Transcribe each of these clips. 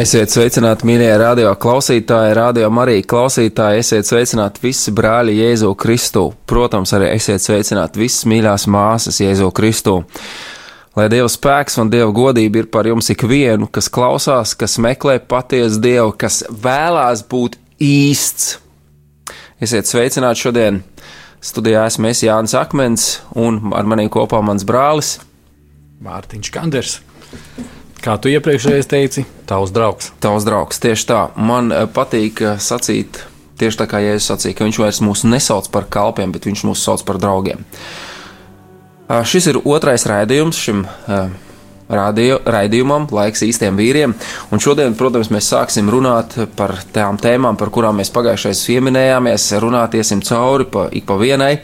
Esiet sveicināti, mīļie radio klausītāji, radio Marija klausītāji. Esiet sveicināti visi brāļi Jēzu Kristu. Protams, arī esiet sveicināti visas mīļās māsas Jēzu Kristu. Lai Dieva spēks un Dieva godība ir par jums ikvienu, kas klausās, kas meklē patiesu Dievu, kas vēlās būt īsts. Esiet sveicināti šodien. Studijā esmu es Jānis Akmens un ar maniem kopā mans brālis. Mārtiņš Kanders. Kā tu iepriekšējais teici, tavs draugs. Tavs draugs, tieši tā. Man eh, patīk eh, sacīt, tieši tā kā Jēzus sacīja, ka viņš vairs mūs nesauc par kalpiem, bet viņš mūs sauc par draugiem. Uh, Šis ir otrais raidījums šim radio, raidījumam, laiks īstiem vīriem. Un šodien, protams, mēs sāksim runāt par tām tēmām, par kurām mēs pagājušajā pieminējāmies. Runāsim cauri pa, ik pa vienai.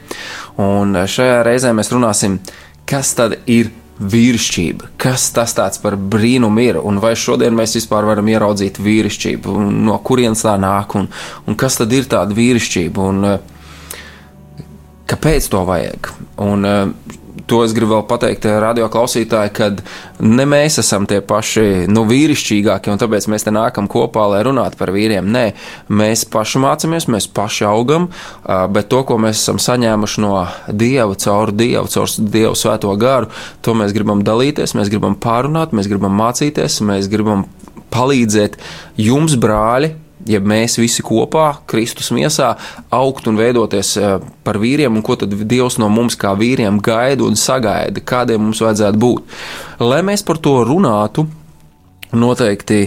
Un šajā reizē mēs runāsim, kas tad ir vīrišķība. Kas tas par brīnumu ir? Un vai šodien mēs vispār varam ieraudzīt vīrišķību? Un no kurienes tā nāk? Un, un kas tad ir tāda vīrišķība? Un, uh, kāpēc to vajag? Un, uh, to es gribu vēl pateikt radio klausītāji, kad ne mēs esam tie paši nu, vīrišķīgākie, un tāpēc mēs te nākam kopā, lai runātu par vīriem. Nē, mēs paši mācāmies, mēs paši augam, bet to, ko mēs esam saņēmuši no Dieva, caur Dievu, caur Dievu svēto garu, to mēs gribam dalīties, mēs gribam pārunāt, mēs gribam mācīties, mēs gribam palīdzēt jums, brāļi, ja mēs visi kopā, Kristus miesā, augt un veidoties par vīriem, un ko tad Dievs no mums kā vīriem gaida un sagaida, kādiem mums vajadzētu būt. Lai mēs par to runātu, noteikti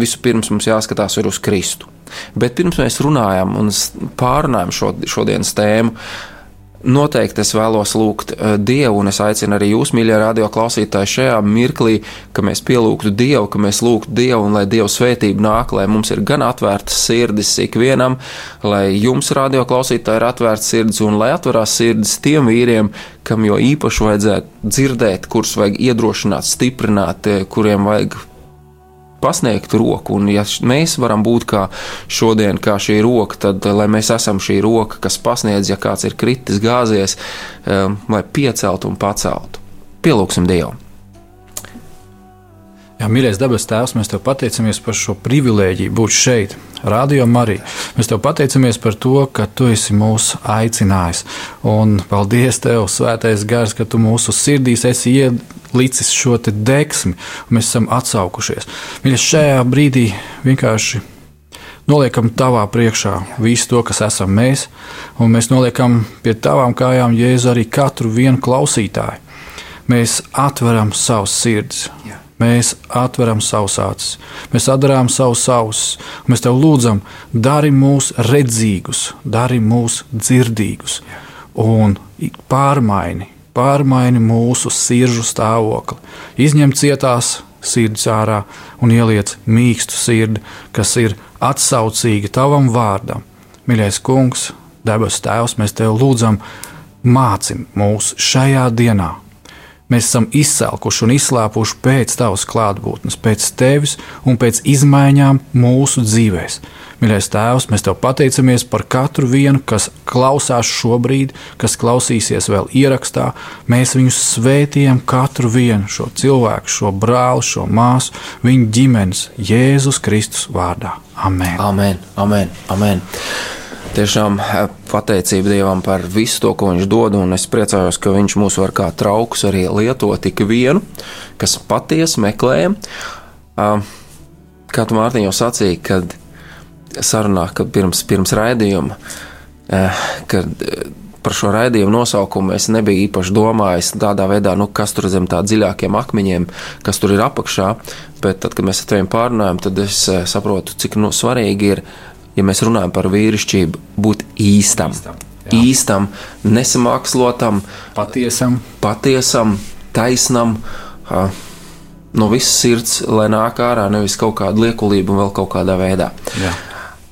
vispirms mums jāskatās uz Kristu. Bet pirms mēs runājam un pārunājam šo, šodienas tēmu, Noteikti es vēlos lūgt Dievu, un es aicinu arī jūs, mīļie radio klausītāji, šajā mirklī, ka mēs pielūgtu Dievu, ka mēs lūgtu Dievu, un lai Dieva svētība nāk, lai mums ir gan atvērtas sirdis ikvienam, lai jums, radio klausītāji, ir atvērtas sirdis, un lai atverās sirdis tiem vīriem, kam jo īpaši vajadzētu dzirdēt, kurus vajag iedrošināt, stiprināt, kuriem vajag pasniegt roku. Un, ja mēs varam būt kā šodien, kā šī roka, tad lai mēs esam šī roka, kas pasniedz, ja kāds ir kritis, gāzies, um, lai pieceltu un paceltu. Pielūgsim Dievu! Jā, mīļais dabas tēvs, mēs te pateicamies par šo privilēģiju būt šeit, Radio Marija. Mēs te pateicamies par to, ka tu esi mūs aicinājis. Un paldies tev, Svētais Gars, ka tu mūsu sirdīs esi ielicis šo deksmi, un mēs esam atsaukušies. Mīļais, šajā brīdī vienkārši noliekam tavā priekšā visu to, kas esam mēs, un mēs noliekam pie tavām kājām Jēzu arī katru vienu klausītāju. Mēs atveram savus sirdis. Jā Mēs atveram savus acis, mēs atdarām savus ausis, mēs tev lūdzam, dari mūs redzīgus, dari mūs dzirdīgus un pārmaini, pārmaini mūsu sirdžu stāvokli. Izņem cietās sirds ārā un ieliec mīkstu sirdi, kas ir atsaucīga tavam vārdam. Mīļais kungs, debes tēvs, mēs tev lūdzam, māci mūs šajā dienā Mēs esam izsalkuši un izslāpuši pēc tavas klātbūtnes, pēc tevis un pēc izmaiņām mūsu dzīvēm. Mīļais Tēvs, mēs te pateicamies par katru vienu, kas klausās šobrīd, kas klausīsies vēl ierakstā. Mēs viņus svētījam, katru vienu šo cilvēku, šo brāli, šo māsu, viņu ģimenes, Jēzus Kristus vārdā. Amen! Amen! amen, amen. Tiešām eh, pateicība Dievam par visu to, ko Viņš dod, un es priecājos, ka Viņš mūs var kā trauks arī lietot tik vienu, kas patiesi meklējam. Kā tu Mārtiņ jau sacīji, kad sarunā, kad pirms, pirms raidījuma, kad par šo raidījumu nosaukumu es nebiju īpaši domājis tādā veidā, nu, kas tur zem tā dziļākiem akmeņiem, kas tur ir apakšā. Bet tad, kad mēs ar teviem pārunājam, tad es eh, saprotu, cik nu, svarīgi ir, ja mēs runājam par vīrišķību, būt īstam. Īstam, jā. īstam nesamākslotam, patiesam, patiesam taisnam. Uh, no visas sirds, lai nāk ārā nevis kaut kāda liekulība un vēl kaut kādā veidā. Jā.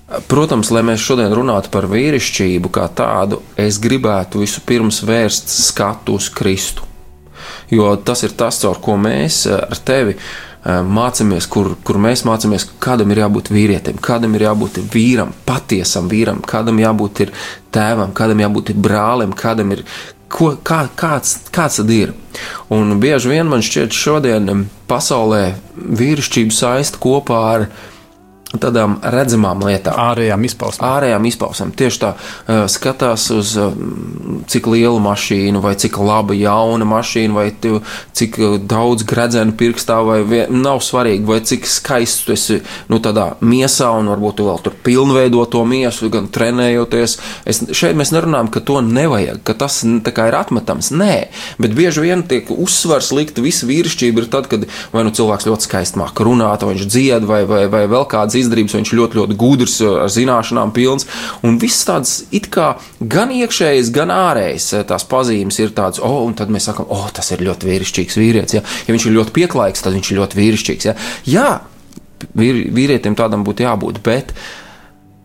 Protams, lai mēs šodien runātu par vīrišķību kā tādu, es gribētu vispirms vērst skatu uz Kristu. Jo tas ir tas, caur ko mēs ar tevi mācāmies, kur, kur mēs mācāmies, kādam ir jābūt vīrietim, kādam ir jābūt vīram, patiesam vīram, kādam jābūt tēvam, kādam jābūt brālim, kādam ir ko, kā, kāds, kāds tad ir. Un bieži vien man šķiet, šodien pasaulē vīrišķība saista kopā ar viņa tādām redzamām lietām. Ārējām izpausmēm. Ārējām izpausmēm. Tieši tā, uh, skatās uz uh, cik lielu mašīnu, vai cik laba jauna mašīna, vai tu, cik daudz gredzenu pirkstā, vai vien, nav svarīgi, vai cik skaists tu esi nu, tādā miesā, un varbūt tu vēl tur pilnveido to miesu, gan trenējoties. Es, šeit mēs nerunājam, ka to nevajag, ka tas kā, ir atmetams. Nē, bet bieži vien tiek uzsvars likt, visa vīrišķība ir tad, kad vai nu cilvēks ļoti skaisti māk runāt, vai viņš dzied, vai, vai, vai vēl kādas izdarības, viņš ļoti, ļoti gudrs, ar zināšanām pilns. Un viss tāds it kā gan iekšējs, gan ārējs tās pazīmes ir tādas, oh, un tad mēs sakām, oh, tas ir ļoti vīrišķīgs vīrietis. Ja, ja viņš ir ļoti pieklājīgs, tad viņš ir ļoti vīrišķīgs. Ja, Jā, vīr, vīrietim tādam būtu jābūt, bet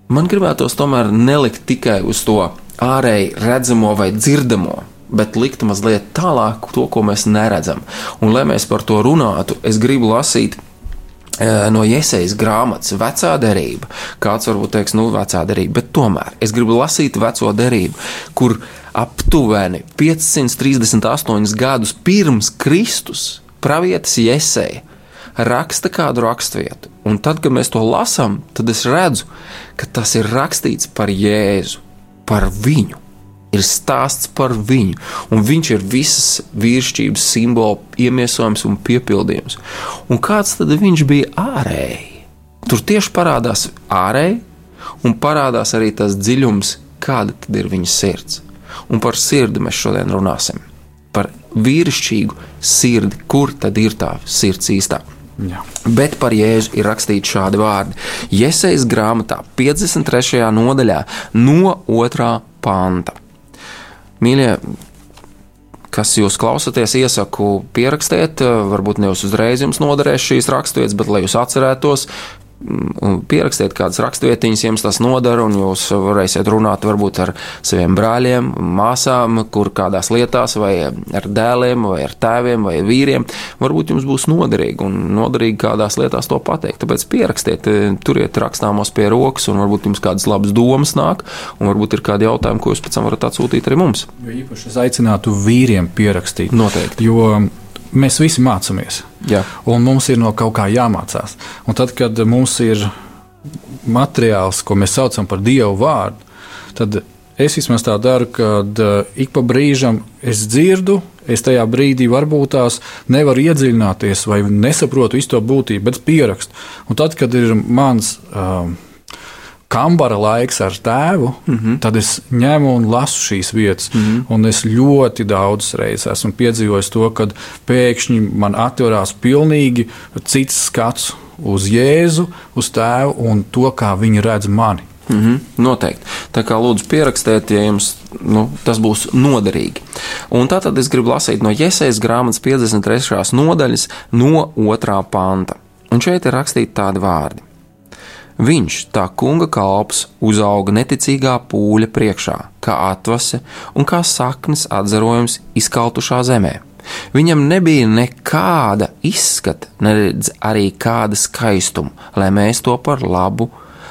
man gribētos tomēr nelikt tikai uz to ārēji redzamo vai dzirdamo bet likt mazliet tālāk to, ko mēs neredzam. Un, lai mēs par to runātu, es gribu lasīt Eh, no iesaistas grāmatas, vecā derība. Kāds varbūt teiks, nu, vecā derība, bet tomēr es gribu lasīt veco derību, kur aptuveni 538 gadus pirms Kristus pravietis Jēzeja raksta kādu raksturvietu. Un tad, kad mēs to lasām, tad es redzu, ka tas ir rakstīts par Jēzu, par viņu ir stāsts par viņu, un viņš ir visas vīrišķības simbola iemiesojums un piepildījums. Un kāds tad viņš bija ārēji? Tur tieši parādās ārēji, un parādās arī tas dziļums, kāda tad ir viņa sirds. Un par sirdi mēs šodien runāsim. Par vīrišķīgu sirdi, kur tad ir tā sirds īstā. Jā. Bet par Jēzu ir rakstīts šādi vārdi. Iesaistīts grāmatā, 53. nodaļā, no 2. panta. Mīļie, kas jūs klausāties, iesaku pierakstīt. Varbūt ne uzreiz jums noderēs šīs raksturvietas, bet lai jūs atcerētos, pierakstiet kādas rakstvietiņas, jums tas nodara, un jūs varēsiet runāt varbūt ar saviem brāļiem, māsām, kur kādās lietās, vai ar dēliem, vai ar tēviem, vai vīriem. Varbūt jums būs noderīgi un noderīgi kādās lietās to pateikt. Tāpēc pierakstiet, turiet rakstāmos pie rokas, un varbūt jums kādas labas domas nāk, un varbūt ir kādi jautājumi, ko jūs pēc tam varat atsūtīt arī mums. Jo īpaši es aicinātu vīriem pierakstīt. Noteikti. Jo mēs visi mācāmies. Jā. Un mums ir no kaut kā jāmācās. Un tad, kad mums ir materiāls, ko mēs saucam par Dievu vārdu, tad es vismaz tā daru, kad ik pa brīžam es dzirdu, es tajā brīdī varbūt tās nevaru iedziļināties vai nesaprotu visu to būtību, bet pierakstu. Un tad, kad ir mans. Um, kambara laiks ar tēvu, mm -hmm. tad es ņemu un lasu šīs vietas. Mm -hmm. Un es ļoti daudzas reizes esmu piedzīvojis to, kad pēkšņi man atverās pilnīgi cits skats uz Jēzu, uz tēvu un to, kā viņi redz mani. Mm -hmm, noteikti. Tā kā lūdzu pierakstiet, ja jums nu, tas būs noderīgi. Un tā tad es gribu lasīt no Iesaistas grāmatas 53. nodaļas, no 2. panta. Un šeit ir rakstīti tādi vārdi. Viņš, tā kunga kalps, uzauga neticīgā pūļa priekšā, kā atvase un kā saknes atzarojums izkaltušā zemē. Viņam nebija nekāda izskata, nedz arī kāda skaistuma, lai mēs to par labu,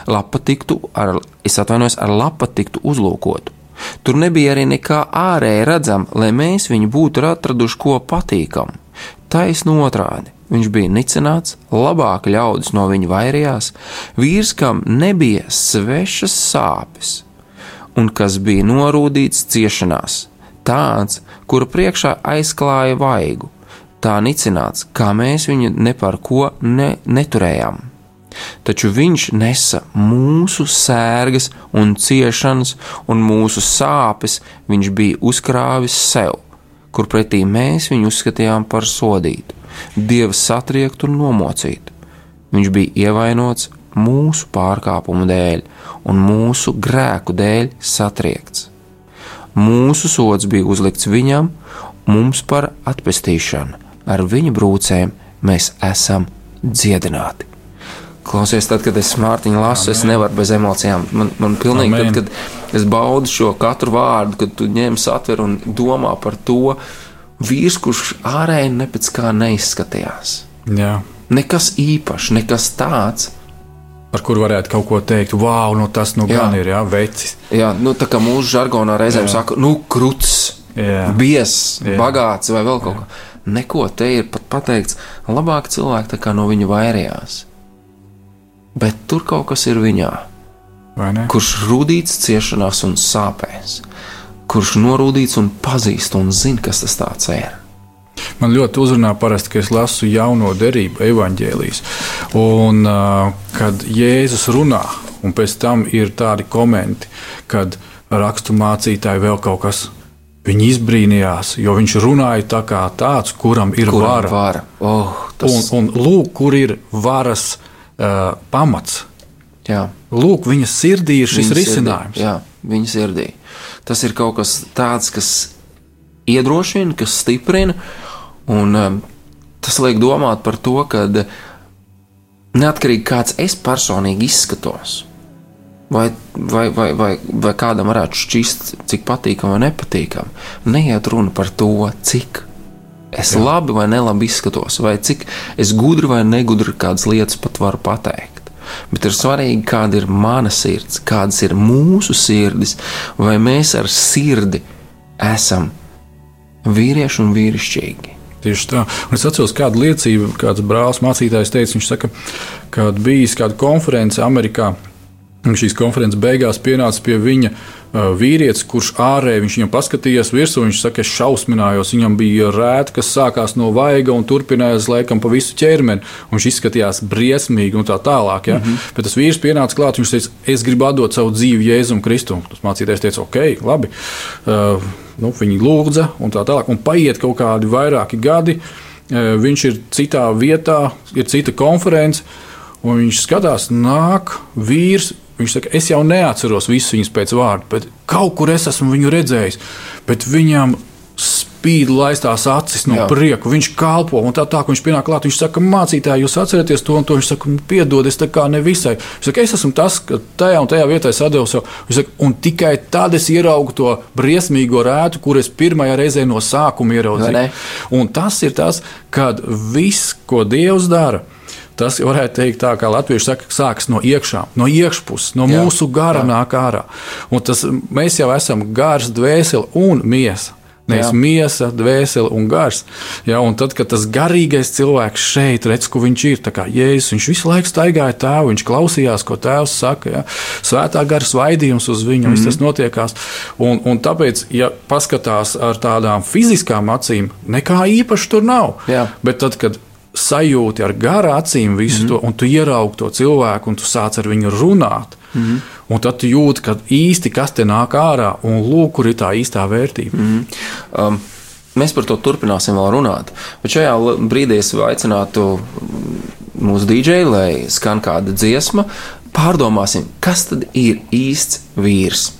lapa tiktu, ar, es atvainojos, ar lapa tiktu uzlūkotu. Tur nebija arī nekā ārēji redzama, lai mēs viņu būtu atraduši ko patīkamu. Taisn otrādi. Viņš bija nicināts, labāk ļaudis no viņa vairījās, vīrs, kam nebija svešas sāpes, un kas bija norūdīts ciešanās, tāds, kura priekšā aizklāja vaigu, tā nicināts, kā mēs viņu ne par ko ne, neturējām. Taču viņš nesa mūsu sērgas un ciešanas, un mūsu sāpes viņš bija uzkrāvis sev, kur pretī mēs viņu uzskatījām par sodītu, dieva satriektu un nomocītu. Viņš bija ievainots mūsu pārkāpumu dēļ un mūsu grēku dēļ satriekts. Mūsu sots bija uzlikts viņam, mums par atpestīšanu. Ar viņa brūcēm mēs esam dziedināti. Klausies, tad, kad es Mārtiņu lasu, Amen. es nevaru bez emocijām. Man, man pilnīgi, Amen. tad, kad es baudu šo katru vārdu, kad tu ņem satver un domā par to vīrs, kurš ārēji ne pēc kā neizskatījās. Jā. Nekas īpašs, nekas tāds. Par kuru varētu kaut ko teikt, wow, nu tas nu jā. gan ir, jā, vecis. Jā, nu tā kā mūsu žargonā reizēm jā. saka, nu kruts, biezs, bagāts vai vēl kaut kā. Neko te ir pat pateikts, labāk cilvēki no viņa vairījās bet tur kaut kas ir viņā. Kurš rūtīts ciešanās un sāpēs, kurš norūdīts un pazīst un zina, kas tas ir. Man ļoti uzrunā parasti, ka es lasu jauno derību, evanģēlijas. Un kad Jēzus runā, un pēc tam ir tādi komenti, kad rakstu mācītāji vēl kaut kas. Viņi izbrīnījās, jo viņš runāja tā kā tāds, kuram ir kuram vara. vara. Oh, tas... un, un lūk, kur ir varas uh, pamats. Jā. Lūk, viņa sirdī ir šis viņa risinājums. Sirdī, jā, viņa sirdī. Tas ir kaut kas tāds, kas iedrošina, kas stiprina, un um, tas liek domāt par to, ka neatkarīgi kāds es personīgi izskatos, vai, vai, vai, vai, vai kādam varētu šķist, cik patīkami vai nepatīkami, neiet runa par to, cik es Jā. labi vai nelabi izskatos, vai cik es gudri vai negudri kādas lietas pat varu pateikt. Bet ir svarīgi, kāda ir mana sirds, kādas ir mūsu sirdis, vai mēs ar sirdi esam vīrieši un vīrišķīgi. Tieši tā. Un es atceros kādu liecību, kāds brālis mācītājs teica, viņš saka, kad bijis kāda konference Amerikā, šīs konferences beigās pienāca pie viņa uh, vīrietis, kurš ārēji viņš viņam paskatījās virsū. Viņš saka, es šausminājos. Viņam bija rēta, kas sākās no vaiga un turpinājās laikam pa visu ķermeni. Viņš izskatījās briesmīgi un tā tālāk. Ja? Mm -hmm. Bet tas vīrs pienāca klāt. Viņš teica, es gribu atdot savu dzīvi Jēzum Kristum. Tas mācītājs teica, ok, labi. Uh, nu, viņi lūdza un tā tālāk. Un paiet kaut kādi vairāki gadi. Uh, viņš ir citā vietā, ir cita konference. Un viņš skatās, nāk vīrs, Viņš saka, es jau neatceros visus viņus pēc vārda, bet kaut kur es esmu viņu redzējis. Bet viņam spīd laistās acis no Jā. prieka. Viņš kalpo un tā tā, ka viņš pienāk klāt. Viņš saka, mācītāji, jūs atceraties to un to. Viņš saka, piedod, es tā kā nevisai. Viņš saka, es esmu tas, ka tajā un tajā vietā es atdevu sev. Viņš saka, un tikai tad es ieraugu to briesmīgo rētu, kur es pirmajā reizē no sākuma ieraudzīju. Un tas ir tas, kad viss, ko Dievs dara, Tas varētu teikt, tā, kā latvieši saka, sākas no iekšā, no iekšpuses, no jā, mūsu gara jā. nāk ārā. Un tas, mēs jau esam gars, dvēsele un miesa. Nevis miesa, dvēsele un gars. Ja, un tad, kad tas garīgais cilvēks šeit redz, ko viņš ir, kā Jēzus, viņš visu laiku staigāja tēvu, viņš klausījās, ko tēvs saka. Ja. Svētā gara svaidījums uz viņu, mm -hmm. tas notiekās. Un, un tāpēc, ja paskatās ar tādām fiziskām acīm, nekā īpaši tur nav. Jā. Bet tad, kad sajūti ar gara acīm visu mm -hmm. to, un tu ieraugi to cilvēku, un tu sāc ar viņu runāt. Mm -hmm. Un tad tu jūti, ka īsti kas te nāk ārā, un lūk, kur ir tā īstā vērtība. Mm -hmm. um, mēs par to turpināsim vēl runāt. Bet šajā brīdī es aicinātu mūsu dīdžeju, lai skan kāda dziesma. Pārdomāsim, kas tad ir īsts vīrs.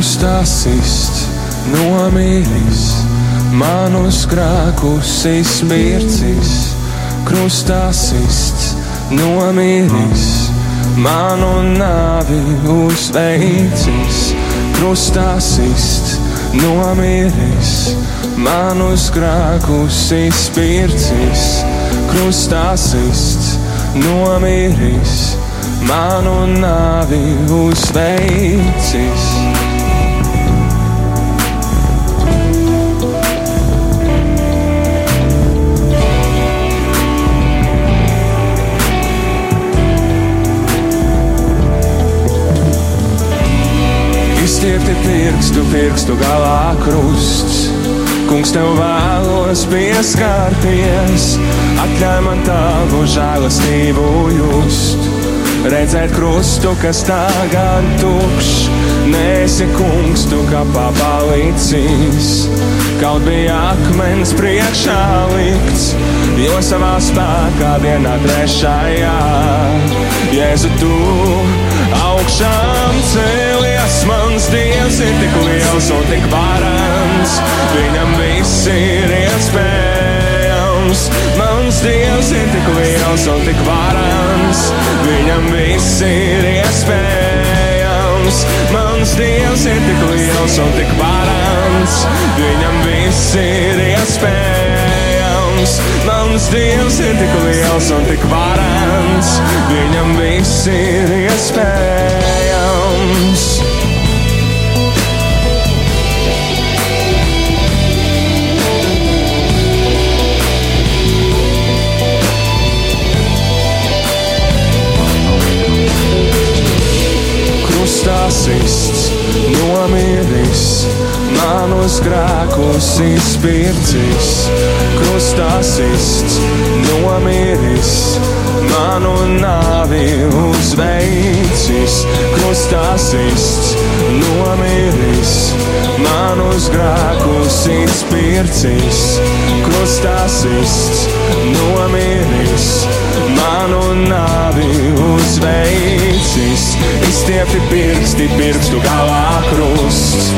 Krustā sist, nomīlis, manus grēkus izmircis, krustā sist, nomīlis, manu nāvi uzveicis, krustā sist, nomīlis, manus grēkus izmircis, krustā sist, nomīlis, manu nāvi uzveicis. Izstiepti pirkstu, pirkstu galā krusts. Kungs, tev vēlos pieskarties, atļauj man tavu žēlastību just. Redzēt krustu, kas tagad tukšs, nesi kungs, tu kā papalicis. Kaut bija akmens priekšā likts, jo savā spēkā dienā trešajā. Jēzu, tu augšām cēlies, mans dievs ir tik liels un tik varants, viņam viss ir iespējams. Mans dievs ir tik liels un tik varants, viņam viss ir iespējams. Mans dievs ir tik liels un tik varants, viņam viss ir iespējams. Mans dievs ir tik liels un tik varants, viņam viss ir iespējams. Krustā sists, nomiris, manus grēkus izpircis. Krustā sists, nomiris, manu nāvi uzveicis. Krustā sists, nomiris, manus grēkus izpircis. Krustā sists, nomiris, manu nāvi uzveicis. Izstiepti pirksti, pirkstu galā krusts.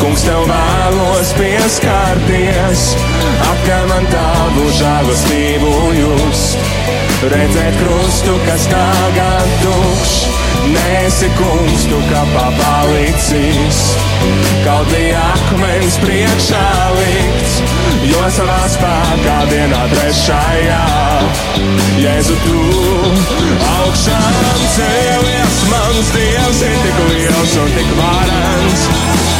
Kungs, tev vēlos pieskarties, atļauj man tavu žēlastību just. Redzēt krustu, kas tagad tukšs, nesi kungs, tu kā papalicis. Kaut bija akmens priekšā likts, jo savā spēkā dienā trešajā. Jēzu, tu augšām cēlies, mans dievs ir tik liels un tik varants,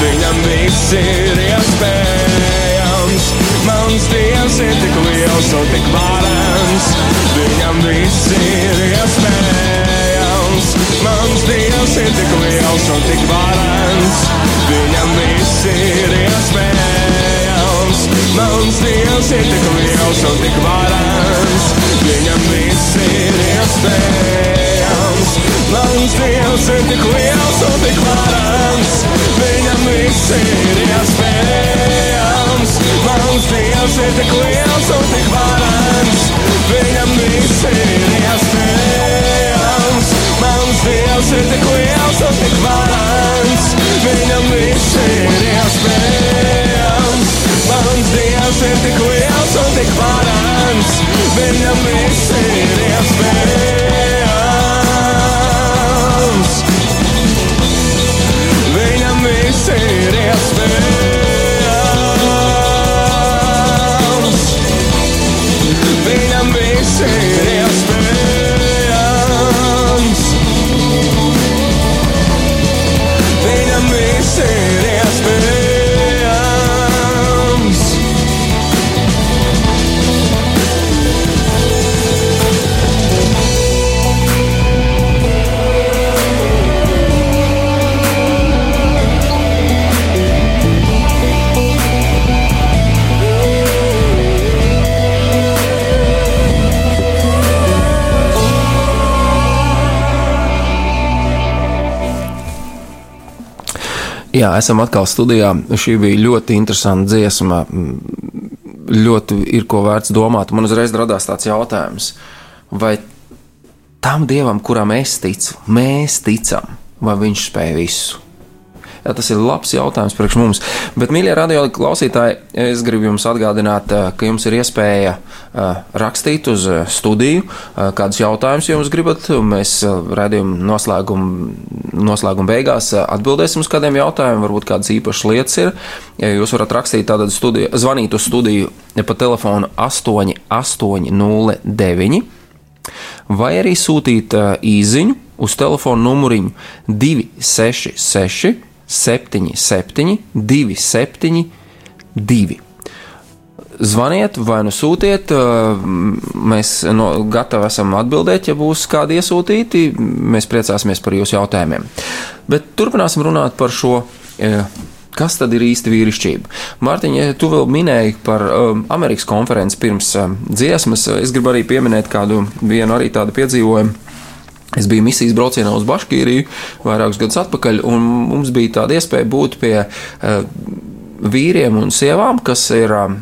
viņam viss ir iespējams. Mans dievs ir tik liels un tik varants, viņam viss ir iespējams. Mans dievs ir tik liels un tik varants, viņam viss ir iespējams. Mans dievs ir tik liels un tik varants, viņam viss ir iespējams. Mans dievs ir tik liels un tik varants, viņam viss ir iespējams. Mans dievs ir tik liels un tik varants, viņam viss ir iespējams. Mans dievs ir tik liels un tik varants, viņam viss ir iespējams. Mans dievs ir tik liels un tik varants, viņam viss ir iespējams. Ir Jā, esam atkal studijā. Šī bija ļoti interesanta dziesma. Ļoti ir ko vērts domāt. Man uzreiz radās tāds jautājums, vai tam dievam, kuram es ticu, mēs ticam, vai viņš spēj visu? Jā, tas ir labs jautājums priekš mums. Bet, mīļie radio klausītāji, es gribu jums atgādināt, eh, ka jums ir iespēja eh, rakstīt uz eh, studiju, kādus jautājumus jums gribat. Mēs redzējuma noslēguma, noslēguma beigās atbildēsim uz kādiem jautājumiem, varbūt kādas īpašas lietas ir. Ja jūs varat rakstīt, tad studiju, zvanīt uz studiju pa telefonu 8809 vai arī sūtīt īsiņu uz telefona numuriņu 266 77, 272. Zvaniet vai nu sūtiet, mēs no, gatavi esam atbildēt, ja būs kādi iesūtīti. Mēs priecāsimies par jūsu jautājumiem. Bet turpināsim runāt par šo. Uh, Kas tad ir īsti vīrišķība? Mārtiņa, tu vēl minēji par um, Amerikas konferenci pirms um, dziesmas. Es gribu arī pieminēt kādu vienu arī tādu piedzīvojumu. Es biju misijas braucienā uz Baškīriju vairākus gadus atpakaļ, un mums bija tāda iespēja būt pie uh, vīriem un sievām, kas ir uh,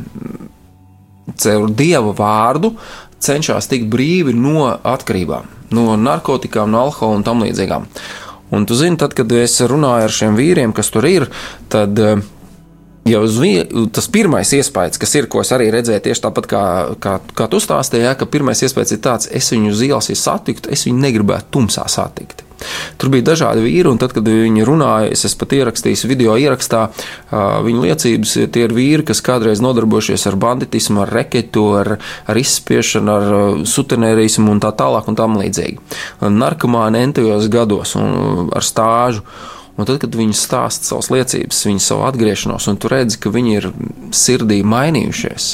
caur dievu vārdu cenšas tikt brīvi no atkarībām, no narkotikām, no alkohola un tam līdzīgām. Un tu zini, tad, kad es runāju ar šiem vīriem, kas tur ir, tad uh, jau tas pirmais iespējas, kas ir, ko es arī redzēju, tieši tāpat kā, kā, kā tu stāstīji, ja, ka pirmais iespējas ir tāds, es viņu uz ielas satiktu, es viņu negribētu tumsā satikt. Tur bija dažādi vīri, un tad, kad viņi runāja, es pat ierakstīju video ierakstā, viņu liecības, tie ir vīri, kas kādreiz nodarbojušies ar banditismu, ar reketu, ar, ar izspiešanu, ar sutenērismu un tā tālāk un tam līdzīgi. Narkomāni entajos gados un ar stāžu. Un tad, kad viņi stāsta savas liecības, viņu savu atgriešanos, un tu redzi, ka viņi ir sirdī mainījušies,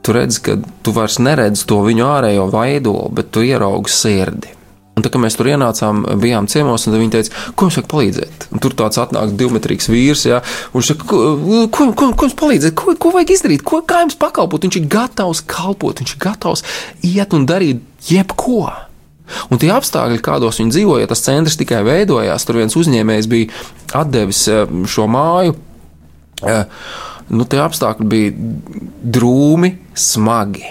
tu redzi, ka tu vairs neredzi to viņu ārējo veidolu, bet tu ieraugi sirdi. Un tā kā mēs tur ienācām, bijām ciemos, un viņi teica, ko jums vajag palīdzēt? Un tur tāds atnāk divmetrīgs vīrs, ja, un viņš saka, ko, ko, ko, ko jums palīdzēt, ko, ko vajag izdarīt, ko, kā jums pakalpot? Viņš ir gatavs kalpot, viņš ir gatavs iet un darīt jebko. Un tie apstākļi, kādos viņi dzīvoja, ja tas centrs tikai veidojās, tur viens uzņēmējs bija devis eh, šo māju. Eh, nu, tie apstākļi bija drūmi, smagi.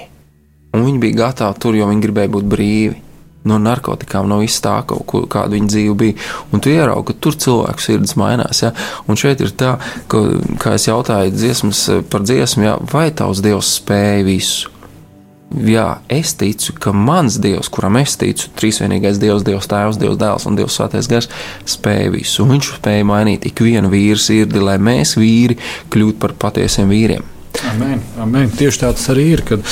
Un viņi bija gatavi tur, jo viņi gribēja būt brīvi no narkotikām, no viss tā, kāda viņa dzīve bija. Un tu ieraugi, ka tur cilvēku sirds mainās. Ja? Un šeit ir tā, ka, kā es jautāju dziesmas par dziesmu, ja? vai tavs dievs spēja visu? Jā, es ticu, ka mans Dievs, kuram es ticu, trīsvienīgais Dievs, Dievs Tēvs, Dievs Dēls un Dievs Svētais Gars, spēja visu. Viņš spēja mainīt ikvienu vīru sirdi, lai mēs, vīri, kļūtu par patiesiem vīriem. Amen, amen. Tieši tāds arī ir, kad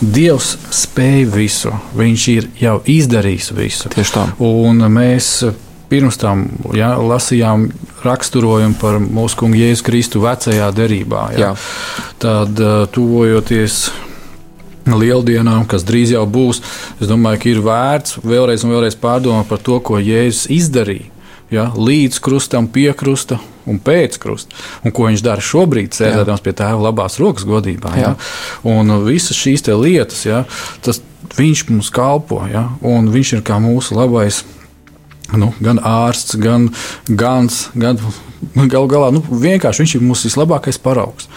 Dievs spēj visu. Viņš ir jau izdarījis visu. Tieši tā. Un mēs pirms tam ja, lasījām raksturojumu par mūsu kungu Jēzu Kristu vecajā derībā. Ja. Tad, tuvojoties lieldienām, kas drīz jau būs, es domāju, ka ir vērts vēlreiz un vēlreiz pārdomāt par to, ko Jēzus izdarīja. Ja, līdz krustam, pie krusta un pēc krusta. Un ko viņš dara šobrīd, sēdēdams pie tēva labās rokas godībā. Ja? Un visas šīs lietas, ja, tas viņš mums kalpo. Ja? Un viņš ir kā mūsu labais nu, gan ārsts, gan gans, gan galu galā nu, vienkārši viņš ir mūsu vislabākais paraugs.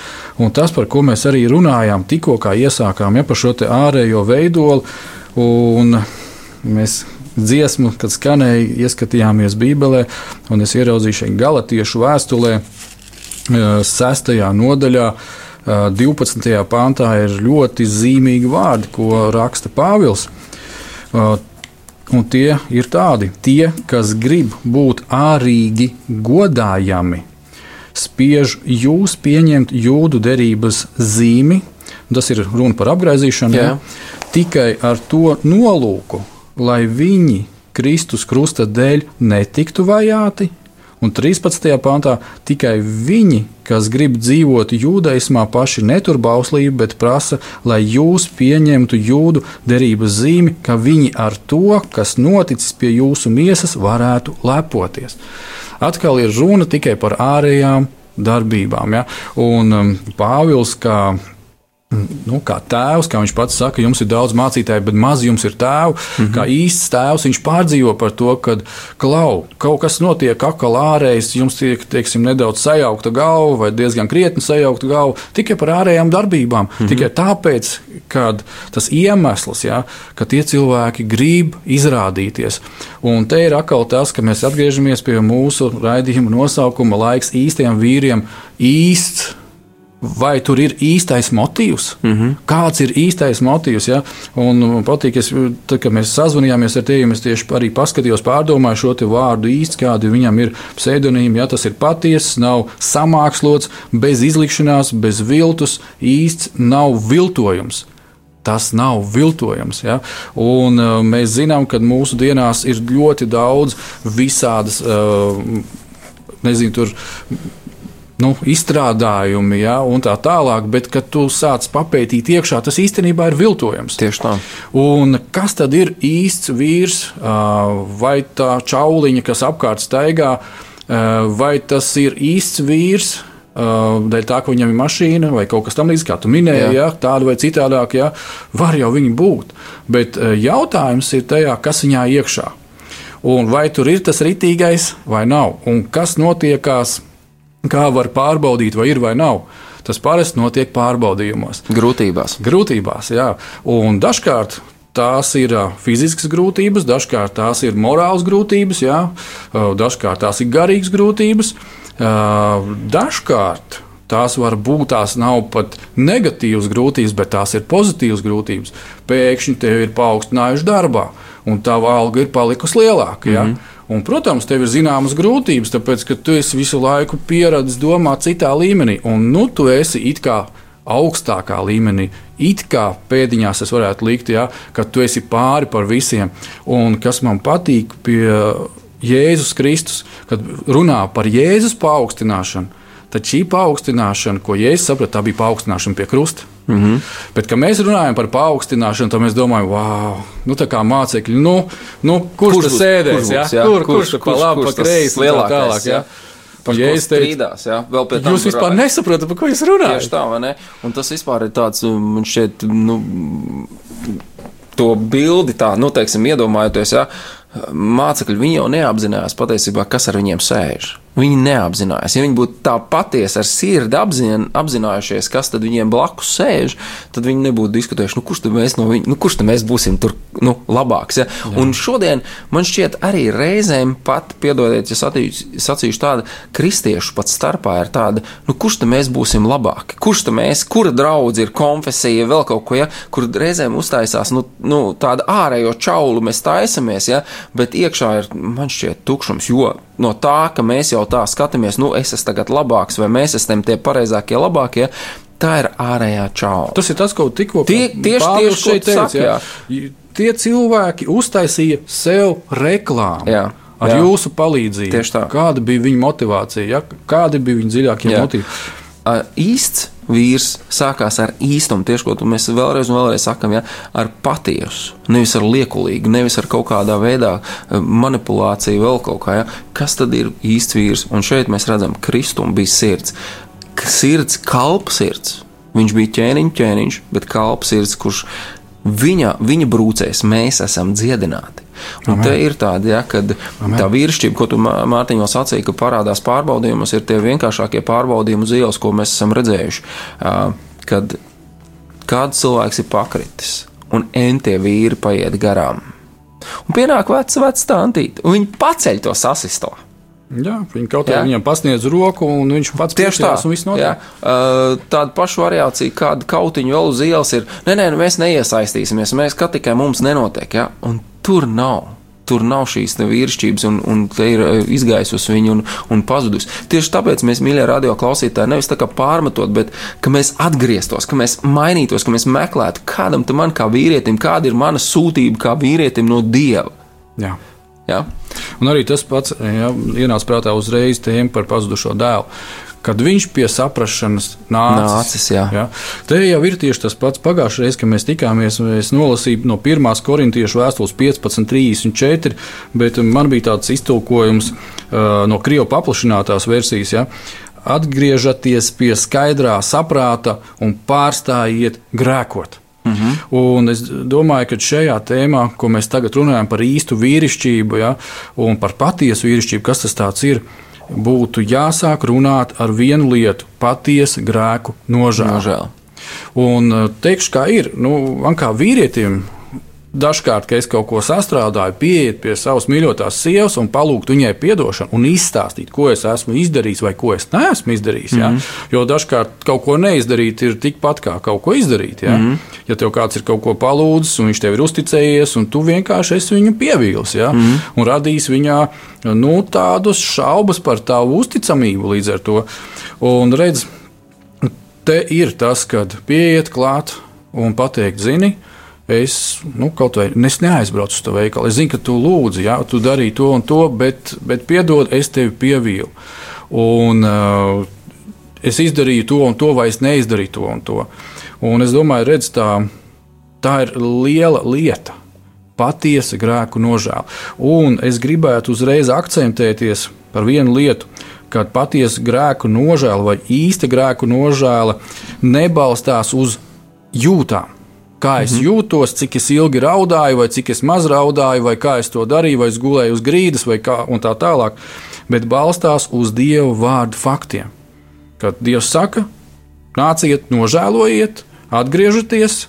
Un tas, par ko mēs arī runājām, tikko iesākām ja, par šo ārējo veidolu, un mēs dziesmu, kad skanēja, ieskatījāmies Bībelē, un es ieraudzīju šeit galatiešu vēstulē, 6. Eh, nodaļā. 12. Eh, pāntā ir ļoti zīmīgi vārdi, ko raksta Pāvils. Un tie ir tādi, tie, kas grib būt ārīgi godājami, spiež jūs pieņemt jūdu derības zīmi, tas ir runa par apgaizīšanu, ja, tikai ar to nolūku, lai viņi Kristus krusta dēļ netiktu vajāti. Un 13. pantā tikai viņi, kas grib dzīvot jūdaismā, paši netur bauslību, bet prasa, lai jūs pieņemtu jūdu derības zīmi, ka viņi ar to, kas noticis pie jūsu miesas, varētu lepoties atkal ir runa tikai par ārējām darbībām. Ja? Un um, Pāvils, kā nu, kā tēvs, kā viņš pats saka, jums ir daudz mācītāju, bet maz jums ir tēvu. Mm -hmm. Kā īsts tēvs, viņš pārdzīvo par to, ka klau, kaut kas notiek akal ārējais, jums tiek teiksim, nedaudz sajaukta galva vai diezgan krietni sajaukta galva tikai par ārējām darbībām. Mm -hmm. Tikai tāpēc, ka tas iemesls, ja, ka tie cilvēki grib izrādīties. Un te ir atkal tas, ka mēs atgriežamies pie mūsu raidījuma nosaukuma laiks īstiem vīriem. Īsts vai tur ir īstais motīvs? Mm -hmm. Kāds ir īstais motīvs? Ja? Un man patīk, es, tad, kad mēs sazvanījāmies ar tevi, es tieši arī paskatījos, pārdomāju šo vārdu īsti, kādi viņam ir pseidonīmi. Ja? Tas ir patiess, nav samākslots, bez izlikšanās, bez viltus, īsts, nav viltojums. Tas nav viltojams. Ja? Un, uh, mēs zinām, ka mūsu dienās ir ļoti daudz visādas, uh, nezinu, tur nu, izstrādājumi, ja, un tā tālāk, bet kad tu sāc papētīt iekšā, tas īstenībā ir viltojams. Tieši tā. Un kas tad ir īsts vīrs, vai tā čauliņa, kas apkārt staigā, vai tas ir īsts vīrs? Dēļ tā, ka viņam ir mašīna vai kaut kas tamlīdzīgs, kā tu minēji, ja, tāda vai citādāk, ja, var jau viņi būt. Bet jautājums ir tajā, kas viņā iekšā. Un vai tur ir tas ritīgais vai nav, un kas notiekās Kā var pārbaudīt, vai ir vai nav? Tas parasti notiek pārbaudījumos. Grūtībās. Grūtībās, jā. Un dažkārt tās ir fiziskas grūtības, dažkārt tās ir morāls grūtības, jā, dažkārt tās ir garīgas grūtības. Dažkārt tās var būt, tās nav pat negatīvas grūtības, bet tās ir pozitīvas grūtības. Pēkšņi tev ir paaugstinājuši darbā, un tava alga ir palikusi lielāka. Mm -hmm. Un, protams, tev ir zināmas grūtības, tāpēc ka tu esi visu laiku pieradis domāt citā līmenī, un nu, tu esi it kā augstākā līmenī. It kā pēdiņās es varētu likt, ja, ka tu esi pāri par visiem. Un kas man patīk pie Jēzus Kristus, kad runā par Jēzus paaugstināšanu, tad šī paaugstināšana, ko Jēzus saprata, tā bija paaugstināšana pie krusta. Mm -hmm. Bet, kad mēs runājam par paaugstināšanu, tad mēs domājam, wow, nu, tā kā mācekļi, nu, nu, kurš Kurš tur sēdēs? kurš ja? jā? Kur, Kurš- kurš tur pa kurš- labi, kurš pa kreisi tā lielākais, tālāk? jā? Ja? Par ko Jēzus teica, strīdās, jā? Vēl pie tam Jūs vispār tur- nesaprotat, par ko jūs runājat. Tieši tā, vai ne? Un tas vispār ir tāds, man šķiet, nu, to bildi tā, nu, teiksim, iedomājoties, ja, mācekļi, viņi jau neapzinājās patiesībā, kas ar viņiem sēž. Viņi neapzinājās. Ja viņi būtu tā patiesi ar sirdi apzin, apzinājušies, kas tad viņiem blakus sēž, tad viņi nebūtu diskutējuši, nu, kurš tad mēs, no viņa, nu, kurš tad mēs būsim tur nu, labāks. Ja? Jā. Un šodien man šķiet arī reizēm pat, piedodiet, ja satīšu, sacīšu tāda, kristiešu pat starpā ir tāda, nu, kurš tad mēs būsim labāki, kurš tad mēs, kura draudz ir konfesija, vēl kaut ko, ja? kur reizēm uztaisās nu, nu, tāda ārējo čaulu mēs taisamies, ja? bet iekšā ir, man šķiet, tukšums, jo no tā, ka mēs jau tā skatāmies, nu, es esmu tagad labāks, vai mēs esam tie pareizākie, labākie, tā ir ārējā čaula. Tas ir tas, ko tikko Tie- tieši- tieši, šeit teica. Tie cilvēki uztaisīja sev reklāmu. Jā, Ar jā. jūsu palīdzību. Tieši tā. Kāda bija viņa motivācija? Ja? Kādi bija viņa dziļākie motīvi? Īsts vīrs sākās ar īstumu, tieši ko mēs vēlreiz un vēlreiz sakām, ja, ar patiesu, nevis ar liekulīgu, nevis ar kaut kādā veidā eh, manipulāciju, vēl kaut kā. Ja. Kas tad ir īsts vīrs? Un šeit mēs redzam, ka Kristum bija sirds. Sirds, kalpa sirds. Viņš bija ķēniņš, ķēniņš, bet kalpa sirds, kurš viņa, viņa brūcēs mēs esam dziedināti. Un te ir tāda, ja, Amen. tā vīrišķība, ko tu Mā- Mārtiņ jau sacīji, ka parādās pārbaudījumos, ir tie vienkāršākie pārbaudījumi uz ielas, ko mēs esam redzējuši. Kad kāds cilvēks ir pakritis un entie vīri paiet garām. Un pienāk vecs, vecs tantīte, un viņi paceļ to sasisto. Jā, viņi kaut kā Jā. viņam pasniedz roku, un viņš pats Tieši tā, notiek. Jā. Tāda paša variācija, kāda kautiņa vēl uz ielas ir. Nē, nē, mēs neiesaistīsimies, mēs kā tikai mums nenotiek. Ja? Un tur nav. Tur nav šīs vīrišķības, un, un te ir uh, izgaisusi viņa un, un pazudusi. Tieši tāpēc mēs, mīļie radio klausītāji, nevis tā kā pārmetot, bet ka mēs atgrieztos, ka mēs mainītos, ka mēs meklētu, kādam tam man kā vīrietim, kāda ir mana sūtība kā vīrietim no dieva. Jā. Ja? Un arī tas pats ja, ienāca prātā uzreiz tēma par pazudušo dēlu. Kad viņš pie saprašanas nācis, Nācis, jā. Ja, te jau ir tieši tas pats. Pagājušajā reizē, kad mēs tikāmies, es nolasīju no 1. korintiešu vēstules 15.34, bet man bija tāds iztulkojums uh, no Krievijas paplašinātās versijas. Ja, Atgriežaties pie skaidrā saprāta un pārstājiet grēkot. Uh -huh. Un es domāju, ka šajā tēmā, ko mēs tagad runājam par īstu vīrišķību ja, un par patiesu vīrišķību, kas tas ir, būtu jāsāk runāt ar vienu lietu - patiesu grēku nožēlu. Un eh, teikšu, kā ir, nu, man kā vīrietim. Dažkārt, kad es kaut ko sastrādāju, pieiet pie savas mīļotās sievas un palūgt viņai atdošanu, un izstāstīt, ko es esmu izdarījis vai ko es neesmu izdarījis. Mm -hmm. ja? Jo dažkārt kaut ko neizdarīt ir tikpat kā kaut ko izdarīt. Ja, mm -hmm. ja tev kāds ir kaut ko palūdzis, un viņš tev ir uzticējies, un tu vienkārši esi viņu pievīlis, ja? mm -hmm. un radīs viņā nu, tādus šaubas par tavu uzticamību līdz ar to. Un redz, te ir tas, kad pieiet klāt un pateikt, zini, es nu, kaut vai es neaizbraucu uz to veikalu. Es zinu, ka tu lūdzi, ja, tu darīji to un to, bet, bet piedod, es tevi pievīlu. Un, uh, es izdarīju to un to, vai es neizdarīju to un to. Un es domāju, redz, tā, tā ir liela lieta. Patiesa grēku nožēla. Un es gribētu uzreiz akcentēties par vienu lietu, kad patiesa grēku nožēla vai īsta grēku nožēla nebalstās uz jūtām. Kā es mm -hmm. jūtos, cik es ilgi raudāju, vai cik es maz raudāju, vai kā es to darīju, vai es gulēju uz grīdas, vai kā, un tā tālāk. Bet balstās uz Dieva vārdu faktiem. Kad Dievs saka, nāciet, nožēlojiet, atgriežieties,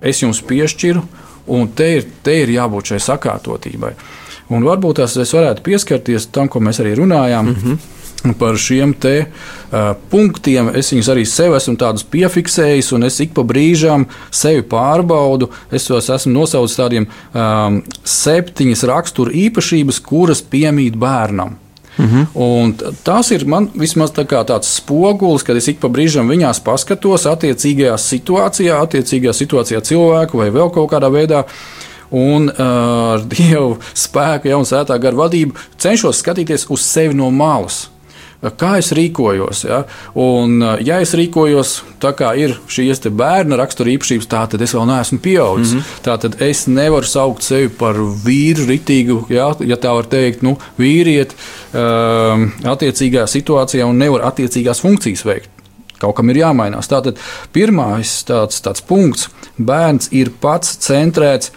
es jums piešķiru, un te ir, te ir jābūt šai sakārtotībai. Un varbūt tās es varētu pieskarties tam, ko mēs arī runājām. Mm -hmm par šiem te uh, punktiem. Es viņus arī sev esmu piefiksējis, un es ik pa brīžam sevi pārbaudu. Es tos esmu nosaucis tādiem um, septiņas rakstura īpašības, kuras piemīt bērnam. Mm -hmm. Tas ir man vismaz tā tāds spogulis, kad es ik pa brīžam viņās paskatos, attiecīgajā situācijā, attiecīgajā situācijā cilvēku vai vēl kaut kādā veidā. Un uh, ar dievu spēku, jau tādā gara vadību, cenšos skatīties uz sevi no malas kā es rīkojos. Ja? Un, ja es rīkojos tā, kā ir šīs bērna rakstura īpašības, tā tad es vēl neesmu pieaudzis. Mm -hmm. Tā tad es nevaru saukt sevi par vīru, ritīgu, ja, ja tā var teikt, nu, vīrieti um, attiecīgā situācijā un nevar attiecīgās funkcijas veikt. Kaut kam ir jāmainās. Tātad pirmais tāds, tāds punkts - bērns ir pats centrēts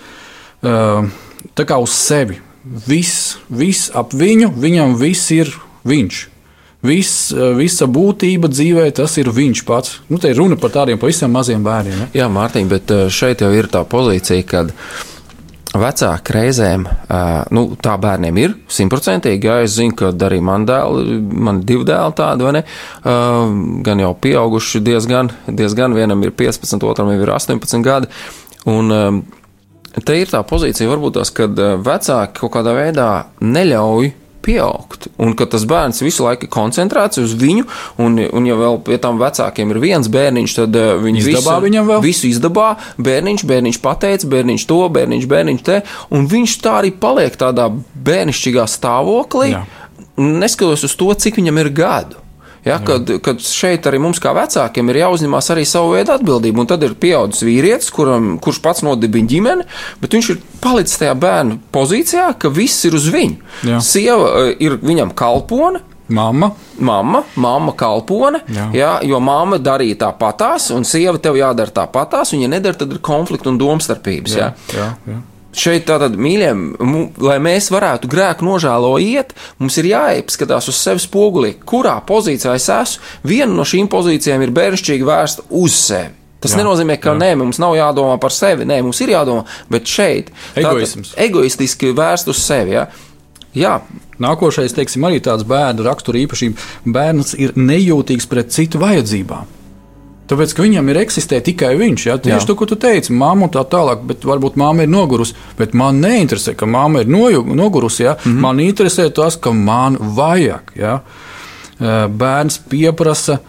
uh, uz sevi. Viss, viss ap viņu, viņam viss ir viņš. Viss, eh, visa būtība dzīvē, tas ir viņš pats. Nu, te ir runa par tādiem pavisam maziem bērniem. Ne? Jā, Mārtiņ, bet eh, šeit jau ir tā pozīcija, kad vecāki reizēm, eh, nu, tā bērniem ir simtprocentīgi. Jā, es zinu, ka arī man dēli, man divi dēli tādi, vai ne? Gan jau pieauguši diezgan, diezgan vienam ir 15, otram ir 18 gadi. Un, Te ir tā pozīcija, varbūt tās, kad vecāki kaut kādā veidā neļauj pieaugt. Un ka tas bērns visu laiku ir koncentrēts uz viņu, un, un ja vēl pie tam vecākiem ir viens bērniņš, tad uh, viņi izdabā visu, viņam vēl. Visu izdabā, bērniņš, bērniņš pateica, bērniņš to, bērniņš, bērniņš te, un viņš tā arī paliek tādā bērnišķīgā stāvoklī, Jā. neskatoties uz to, cik viņam ir gadu. Ja, kad, kad šeit arī mums, kā vecākiem, ir jāuzņemās arī savu veidu atbildība. Un tad ir pieaudzis vīrietis, kuram, kurš pats nodibina ģimeni, bet viņš ir palicis tajā bērnu pozīcijā, ka viss ir uz viņu. Jā. Sieva eh, ir viņam kalpone. Mamma. Mamma, mamma kalpone, jā. Jā, jo mamma darīja tāpatās, un sieva tev jādara tāpatās, un, ja nedara, tad ir konflikti un domstarpības. Jā, jā, jā. Šeit tātad, mīļie, lai mēs varētu grēku nožēlo iet, mums ir jāapskatās uz sevi spogulī, kurā pozīcijā es esmu. Viena no šīm pozīcijām ir bērnišķīgi vērsta uz sevi. Tas jā, nenozīmē, ka jā. nē, mums nav jādomā par sevi, nē, mums ir jādomā, bet šeit Egoisms. egoistiski vērst uz sevi. Ja? Jā. Nākošais, teiksim, arī tāds bērnu rakstura īpašība. Bērns ir nejūtīgs pret citu vajadzībām. Tāpēc, ka viņam ir eksistē tikai viņš. Ja? Tieši Jā. to, ko tu teici, māma un tā tālāk, bet varbūt māma ir nogurusi. Bet man neinteresē, ka māma ir nogurusi. Ja? Mm -hmm. Man interesē tas, ka man vajag. Ja? Bērns pieprasa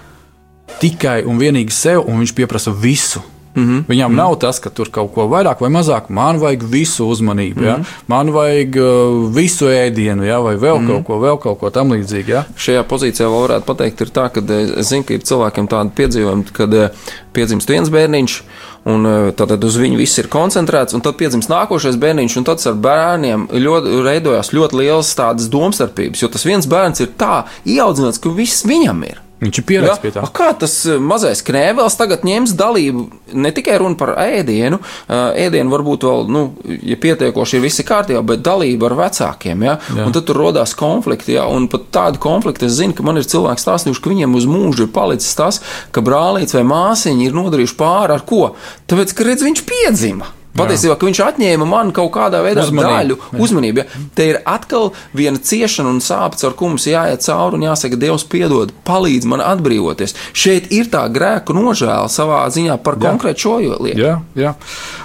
tikai un vienīgi sev, un viņš pieprasa visu. Mm -hmm. Viņam mm -hmm. nav tas, ka tur kaut ko vairāk vai mazāk. Man vajag visu uzmanību, mm -hmm. ja? Mhm. man vajag uh, visu ēdienu, ja? vai vēl mm -hmm. kaut ko, vēl kaut ko tam līdzīgu. Ja? Šajā pozīcijā vēl varētu pateikt, ir tā, ka es zinu, ka ir cilvēkiem tādi piedzīvojumi, kad piedzimst viens bērniņš. Un tad uz viņu viss ir koncentrēts, un tad piedzimst nākošais bērniņš, un tad ar bērniem ļoti, veidojās ļoti liels tādas domstarpības, jo tas viens bērns ir tā ieaudzināts, ka viss viņam ir. Viņš ir pieredzējis pie tā. A kā tas eh, mazais knēvēls tagad ņems dalību? Ne tikai runa par ēdienu, eh, ēdienu varbūt vēl, nu, ja pietiekoši ir visi kārtībā, bet dalība ar vecākiem, ja? Jā. Un tad tur rodās konflikti, ja? Un pat tādi konflikti, es zinu, ka man ir cilvēki stāstījuši, ka viņiem uz mūžu ir palicis tas, ka brālīts vai māsiņi ir nodarījuši pāri ar ko? Tāpēc, ka redz, viņš piedzima. Patiesībā, ka viņš atņēma man kaut kādā veidā uzmanību. daļu uzmanību. Ja? Te ir atkal viena ciešana un sāpes, ar ko mums jāiet cauri un jāsaka, Dievs, piedod, palīdz man atbrīvoties. Šeit ir tā grēku nožēla savā ziņā par jā. konkrētu šo lietu. Jā, jā.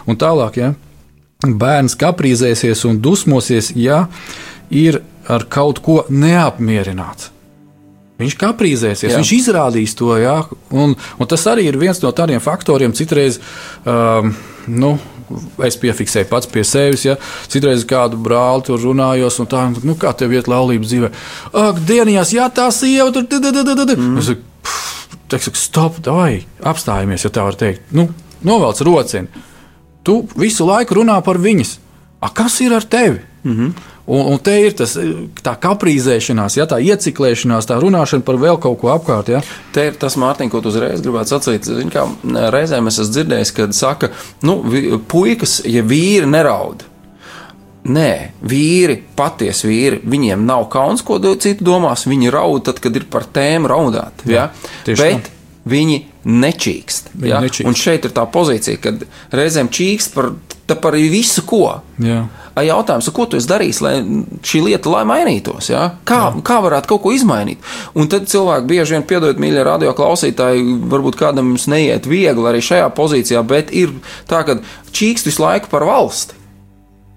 Un tālāk, ja bērns kaprīzēsies un dusmosies, ja ir ar kaut ko neapmierināts. Viņš kaprīzēsies, jā. viņš izrādīs to. Jā, un, un tas arī ir viens no tādiem faktoriem, citreiz. Um, nu, es piefiksēju pats pie sevis. Ja? Citreiz kādu brāli tur runājos, un tā, nu, kā tev iet laulības dzīvē. Ak, dienās, jā, tā sieva tur. Mm. Es saku, stop, vai apstājamies, ja tā var teikt. Nu, novelc rocienu. Tu visu laiku runā par viņas. A, kas ir ar tevi? Mm -hmm. Un, un te ir tas, tā kaprīzēšanās, ja, tā ieciklēšanās, tā runāšana par vēl kaut ko apkārt. Ja. Te ir tas, Mārtiņ, ko tu uzreiz gribētu sacīt. Zin, kā, reizēm es esmu dzirdējis, kad saka, nu, puikas, ja vīri neraud. Nē, vīri, patiesi vīri, viņiem nav kauns, ko citu domās. Viņi raud tad, kad ir par tēmu raudāt. Ja? tieši Bet tā. viņi nečīkst. Ja? nečīkst. Un šeit ir tā pozīcija, kad reizēm čīkst par, par visu ko. Jā. Jautājums, ko tu esi darījis, lai šī lieta lai mainītos? Ja? Kā, Jā. kā varētu kaut ko izmainīt? Un tad cilvēki bieži vien, piedodiet, mīļie radio klausītāji, varbūt kādam jums neiet viegli arī šajā pozīcijā, bet ir tā, ka čīkst visu laiku par valsti.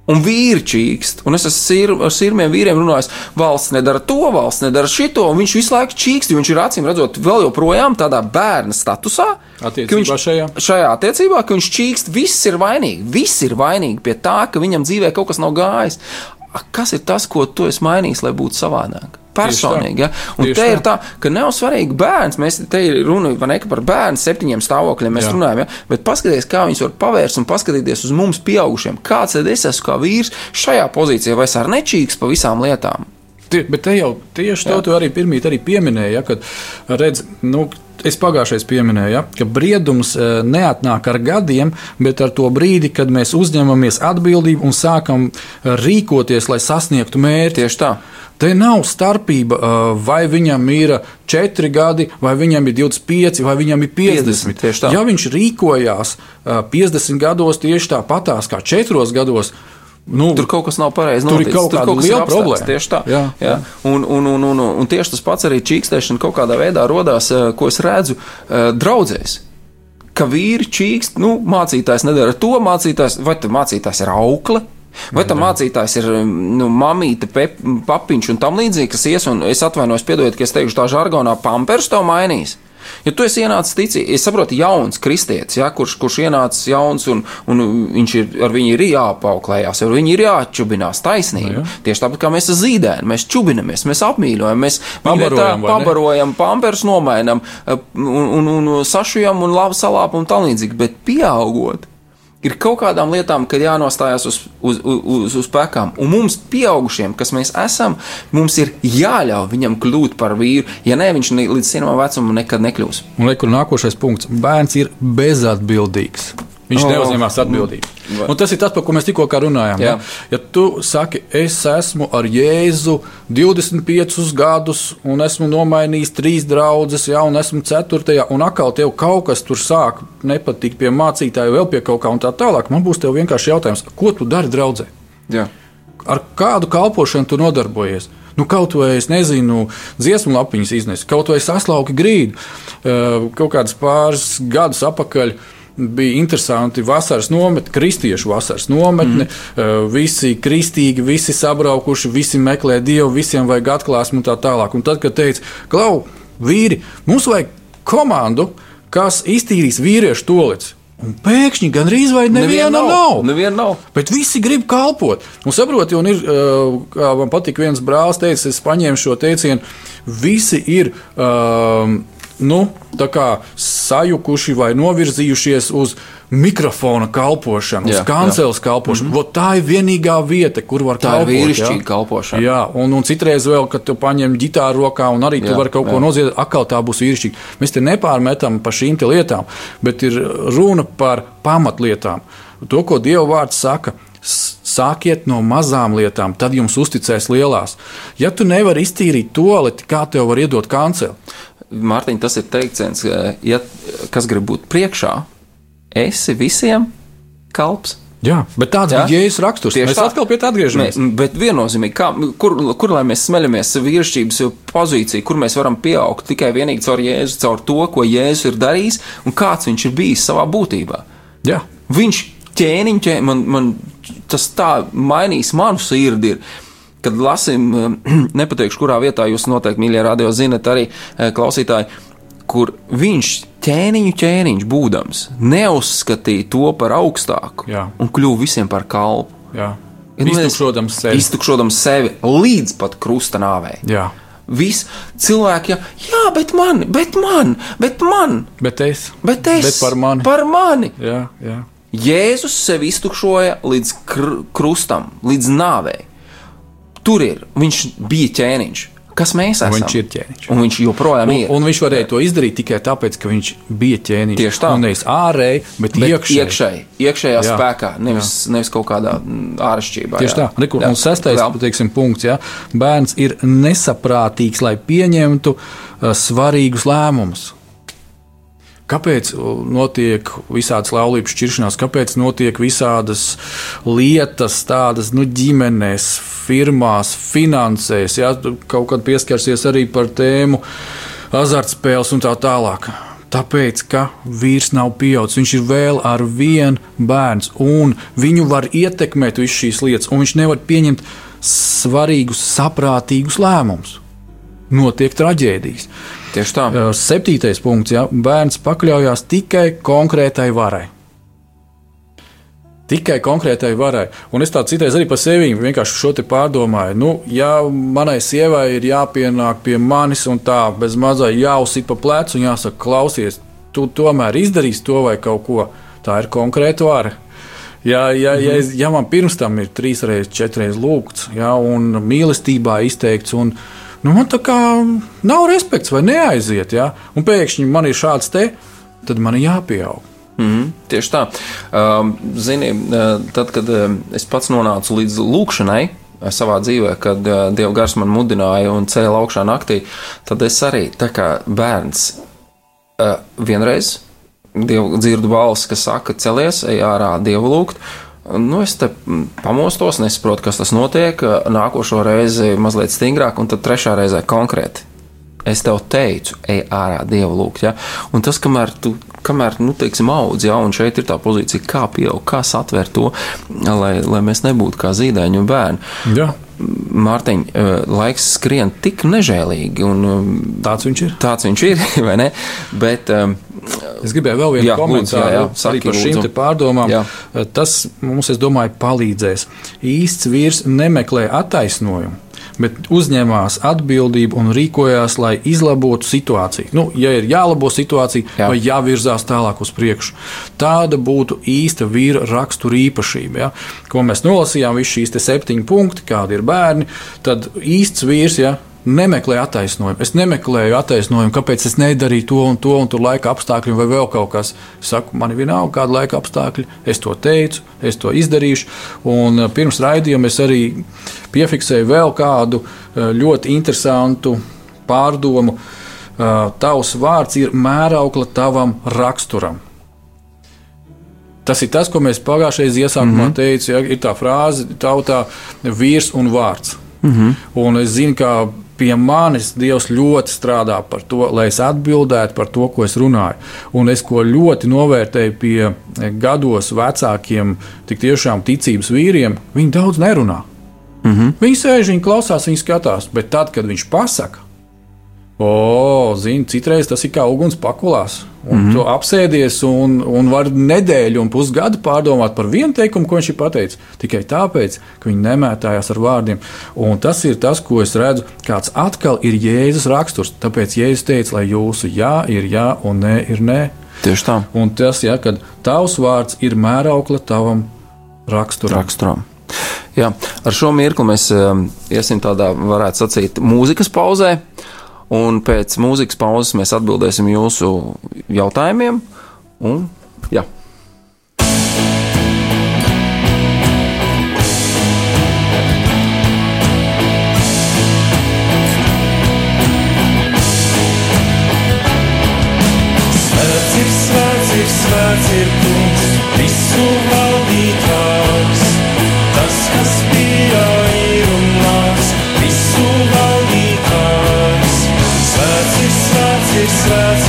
Un vīri čīkst, un es esmu sir, ar sirmiem vīriem runājis, valsts nedara to, valsts nedara šito, un viņš visu laiku čīkst, jo viņš ir acīm redzot, vēl joprojām tādā bērna statusā. viņš, šajā? šajā attiecībā, ka viņš čīkst, viss ir vainīgi. Viss ir vainīgi pie tā, ka viņam dzīvē kaut kas nav gājis. A, Kas ir tas, ko tu esi mainījis, lai būtu savādāk? Personīgi, ja? Un Tieši te ir tā. ka nav svarīgi bērns. Mēs te vai ne, par bērnu septiņiem stāvokļiem mēs Jā. runājam, ja? bet paskatieties, kā viņus var pavērst un paskatīties uz mums, pieaugušiem. Kāds tad es esmu kā vīrs šajā pozīcijā, vai es ar nečīks pa visām lietām? Bet te jau tieši to arī pirmīt arī pieminēji, ja, kad redz, nu, es pagājušais pieminēju, ja, ka briedums eh, neatnāk ar gadiem, bet ar to brīdi, kad mēs uzņemamies atbildību un sākam eh, rīkoties, lai sasniegtu mērķi. Tieši tā. Te nav starpība, eh, vai viņam ir 4 gadi, vai viņam ir 25, vai viņam ir 50. 50, tieši tā. Ja viņš rīkojās eh, 50 gados tieši tāpatās kā 4 gados, nu, Tur kaut kas nav pareizi. Tur ir kaut kāda kas ir liela problēma. Tieši tā. Jā, jā. Un, un, un, un, un tieši tas pats arī čīkstēšana kaut kādā veidā rodās, eh, ko es redzu eh, draudzēs. Ka vīri čīkst, nu, mācītājs nedara to, mācītājs, vai tad mācītājs ir aukle, vai tam mācītājs ir nu, mamīte, pep, papiņš un tam līdzīgi, kas ies, un es atvainojos, piedodiet, ka es teikšu tā žargonā, pampers to mainīs. Ja tu esi ienācis ticīgi, es saprotu, jauns kristietis, ja, kurš, kurš ienācis jauns un, un viņš ir, ar viņu ir jāpauklējās, ar viņu ir jāčubinās taisnība. Jā. Tieši tāpat kā mēs zīdēnu, mēs čubinamies, mēs apmīļojam, mēs Pabarojam, tā pabarojam, pampers nomainam un, un, un sašujam un labi salāpam un tam līdzīgi, bet pieaugot. Ir kaut kādām lietām, kad jānostājās uz, uz, uz, uz pēkām. Un mums, pieaugušiem, kas mēs esam, mums ir jāļauj viņam kļūt par vīru. Ja nē, viņš līdz zināmam vecumam nekad nekļūs. Un liek, kur nākošais punkts. Bērns ir bezatbildīgs. Viņš oh, neuzņemās atbildību. va- Un tas ir tas, par ko mēs tikko runājām. Jā. Ja? ja tu saki, es esmu ar Jēzu 25 gadus, un esmu nomainījis trīs draugus, ja, un esmu ceturtajā, un atkal tev kaut kas tur sāk nepatikt pie mācītāja, vēl pie kaut kā un tā tālāk, man būs tev vienkārši jautājums, ko tu dari draudzē? Jā. ar kādu kalpošanu tu nodarbojies. Nu, kaut vai es nezinu, dziesmu lapiņas iznesu, kaut vai saslauki grīdu. Eh, Kaut kādas pāris gadus atpakaļ bija interesanti vasaras nometne, kristiešu vasaras nometne. Mm. Visi kristīgi, visi sabraukuši, visi meklē dievu, visiem vajag atklāsmu un tā tālāk. Un tad, kad teica, klau, vīri, mums vajag komandu, kas iztīrīs vīriešu tolīdzi. Un pēkšņi gandrīz vai neviena nav. nav. Neviena nav. Bet visi grib kalpot. Un saprotiet, un ir, uh, kā man patīk, viens brālis teica, es paņēmu šo teicienu, visi ir. Um, Nu, tā sajukuši vai novirzījušies uz mikrofona kalpošanu, Jā, uz kanceles kalpošanu. Mm -hmm. Tā ir vienīgā vieta, kur var Mhm. Tā ir kalpot. vīrišķīga kalpošana. Jā, un, un citreiz vēl, kad tu paņem ģitāru rokā un arī tu Jā, vari kaut ko jā. noziegt, atkal tā būs vīrišķīga. Mēs te nepārmetam par šīm lietām, bet ir runa par pamatlietām. To, ko Dieva vārds saka. Sākiet no mazām lietām, tad jums uzticēs lielās. Ja tu nevari iztīrīt toaleti, kā tev var iedot kanceli? Mārtiņ, tas ir teiciens, ja, kas grib būt priekšā, esi visiem kalps. Jā, bet tāds Jā. bija jēzus raksturs. Tieši Mēs tā. atkal pie tā atgriežamies. Mē, bet viennozīmīgi, kā, kur, kur lai mēs smeļamies vīrišķības pozīciju, kur mēs varam pieaugt tikai vienīgi caur Jēzu, caur to, ko Jēzus ir darījis un kāds viņš ir bijis savā būtībā. Jā, Viņš ķēniņš, ķē, man, man tas tā mainīs manu sirdi. Ir. Kad lasīsim, nepateikšu, kurā vietā jūs noteikti, mīļie radio, zinat, arī eh, klausītāji, kur viņš ķēniņu ķēniņš būdams neuzskatīja to par augstāku Jā. un kļuva visiem par kalpu. jā. Ja, nu, Iztukšodams sevi. Iztukšodams sevi līdz pat krusta nāvei. Jā. Viss cilvēki, ja, jā, bet man, bet man, bet man, Bet es. bet es, Bet par mani. Par mani. Jā, jā. Jēzus sevi iztukšoja līdz kr krustam, līdz nāvei. Tur ir, viņš bija ķēniņš. Kas mēs esam? Viņš ir ķēniņš. Un viņš joprojām Un, ir. un viņš varēja to izdarīt tikai tāpēc, ka viņš bija ķēniņš. Tieši tā. Un nevis ārēji, bet, bet iekšēji. iekšēji, iekšējā Jā. spēkā, nevis, nevis kaut kādā mm, āršķirībā. Tieši tā. Reku, un sestais Vēl. teiksim, punkts. Ja? Bērns ir nesaprātīgs, lai pieņemtu uh, svarīgus lēmumus. Kāpēc notiek visādas laulības šķiršanās, kāpēc notiek visādas lietas, tādas nu, ģimenēs, firmās, finansēs, ja? kaut kad pieskarsies arī par tēmu azartspēles un tā tālāk. Tāpēc, ka vīrs nav pieaudzis, viņš ir vēl ar vienu bērnu, un viņu var ietekmēt visas šīs lietas, un viņš nevar pieņemt svarīgus, saprātīgus lēmumus. Notiek traģēdijas. Tieši tā. Septītais punkts. Ja, bērns pakļaujas tikai konkrētai varai. Tikai konkrētai varai. Un es tādu citreiz arī par sevi vienkārši šo te pārdomāju. Nu, ja manai sievai ir jāpienāk pie manis un tā bez mazā jāuzsit pa plecu un jāsaka, klausies, tu tomēr izdarīsi to vai kaut ko, tā ir konkrēta vara. Ja, ja, ja, es- ja man pirms tam ir trīs reizes, četras reizes lūgts, ja, un mīlestībā izteikts, un nu, man tā kā nav respekts vai neaiziet, ja, un pēkšņi man ir šāds te, tad man ir jāpieaug. Mm, tieši tā. Um, Zini, uh, tad, kad um, es pats nonācu līdz lūkšanai uh, savā dzīvē, kad uh, Dieva gars man mudināja un cēlīja augšā naktī, tad es arī tā kā bērns uh, vienreiz dievu, dzirdu balsi, kas saka, celies, ej ārā, dievu lūgt. Nu, es te pamostos, nesaprotu, kas tas notiek. Nākošo reizi mazliet stingrāk, un tad trešā reizē konkrēti. Es tev teicu, ej ārā, dievu lūgt. Ja? Un tas, kamēr tu, kamēr, nu, teiksim, audz, ja, un šeit ir tā pozīcija, kā pieaug, kā satvērt to, lai, lai mēs nebūtu kā zīdaiņu bērni. Ja. Mārtiņ, eh, laiks skrien tik nežēlīgi, un um, Tāds viņš ir. tāds viņš ir, vai ne? Bet, um, Es gribēju vēl vienu Jā, komentāru jā, jā, saki, par šīm pārdomām. Jā. Tas mums, es domāju, palīdzēs. Īsts vīrs nemeklē attaisnojumu. Bet uzņēmās atbildību un rīkojās, lai izlabotu situāciju. Nu, ja ir jālabo situācija, Jā. vai jāvirzās tālāk uz priekšu, tāda būtu īsta vīra rakstura īpašība. Ja? Ko mēs nolasījām, visas šīs te septiņi punkti, kādi ir bērni, tad īsts vīrs. Ja? Nemeklēju attaisnojumu. Es nemeklēju attaisnojumu, kāpēc es nedarīju to un to, un tur laika apstākļi vai vēl kaut kas. Es saku, man ir vienalga, kāda laika apstākļi. Es to teicu, es to izdarīšu. Un eh, pirms raidījuma es arī piefiksēju vēl kādu eh, ļoti interesantu pārdomu. Eh, Tavs vārds ir mēraukla tavam raksturam. Tas ir tas, ko mēs pagājušajā iesākumā mm -hmm. teicām. Ja, ir tā frāze, tautā vīrs un vārds. Mm -hmm. Un es zinu, ka pie manis Dievs ļoti strādā par to, lai es atbildētu par to, ko es runāju. Un es ko ļoti novērtēju pie gados vecākiem, tik tiešām ticības vīriem, viņi daudz nerunā. Mm -hmm. Viņi sēž, viņi klausās, viņi skatās, bet tad, kad viņš pasaka, O, zini, citreiz tas ir kā uguns pakulās. Un mm -hmm. tu apsēdies un, un vari nedēļu un pusgadu pārdomāt par vienu teikumu, ko viņš ir pateicis. Tikai tāpēc, ka viņi nemētājās ar vārdiem. Un tas ir tas, ko es redzu, kāds atkal ir Jēzus raksturs. Tāpēc Jēzus teica, lai jūsu jā ir jā un nē ir nē. tieši tā, Un tas, ja, kad tavs vārds ir mēraukla tavam raksturam. raksturām. Jā, ar šo mirkli mēs um, iesim tādā, varētu sacīt, mūzikas pauzē. Un pēc mūzikas pauzes mēs atbildēsim jūsu jautājumiem. Un, jā. Jesus.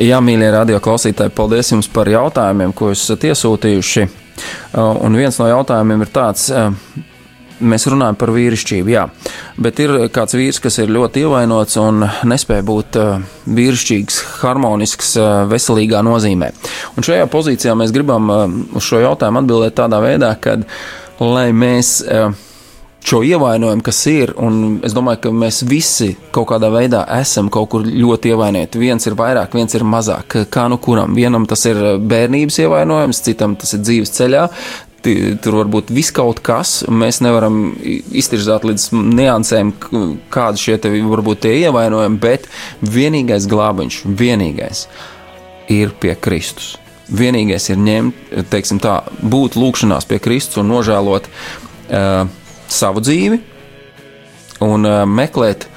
Jā, mīļie radio klausītāji, paldies jums par jautājumiem, ko esat iesūtījuši. Uh, un viens no jautājumiem ir tāds. Uh, mēs runājam par vīrišķību, jā, bet ir kāds vīrs, kas ir ļoti ievainots un nespēja būt uh, vīrišķīgs, harmonisks, veselīgā nozīmē. Un šajā pozīcijā mēs gribam uz šo jautājumu atbildēt tādā veidā, ka, lai mēs uh, šo ievainojumu, kas ir. Es domāju, ka mēs visi kaut kādā veidā esam kaut kur ļoti ievainoti. Viens ir vairāk, viens ir mazāk. Kā nu kuram? Vienam tas ir bērnības ievainojums, citam tas ir dzīves ceļā. Tur var būt viskaut kas, un mēs nevaram iztirzāt līdz niansēm, kādi šie te varbūt tie ievainojumi, bet vienīgais glābiņš, vienīgais ir pie Kristus. Vienīgais ir ņemt, teiksim tā, būt lūkšanās pie Kristus un nožēlot uh, savu dzīvi un uh, meklēt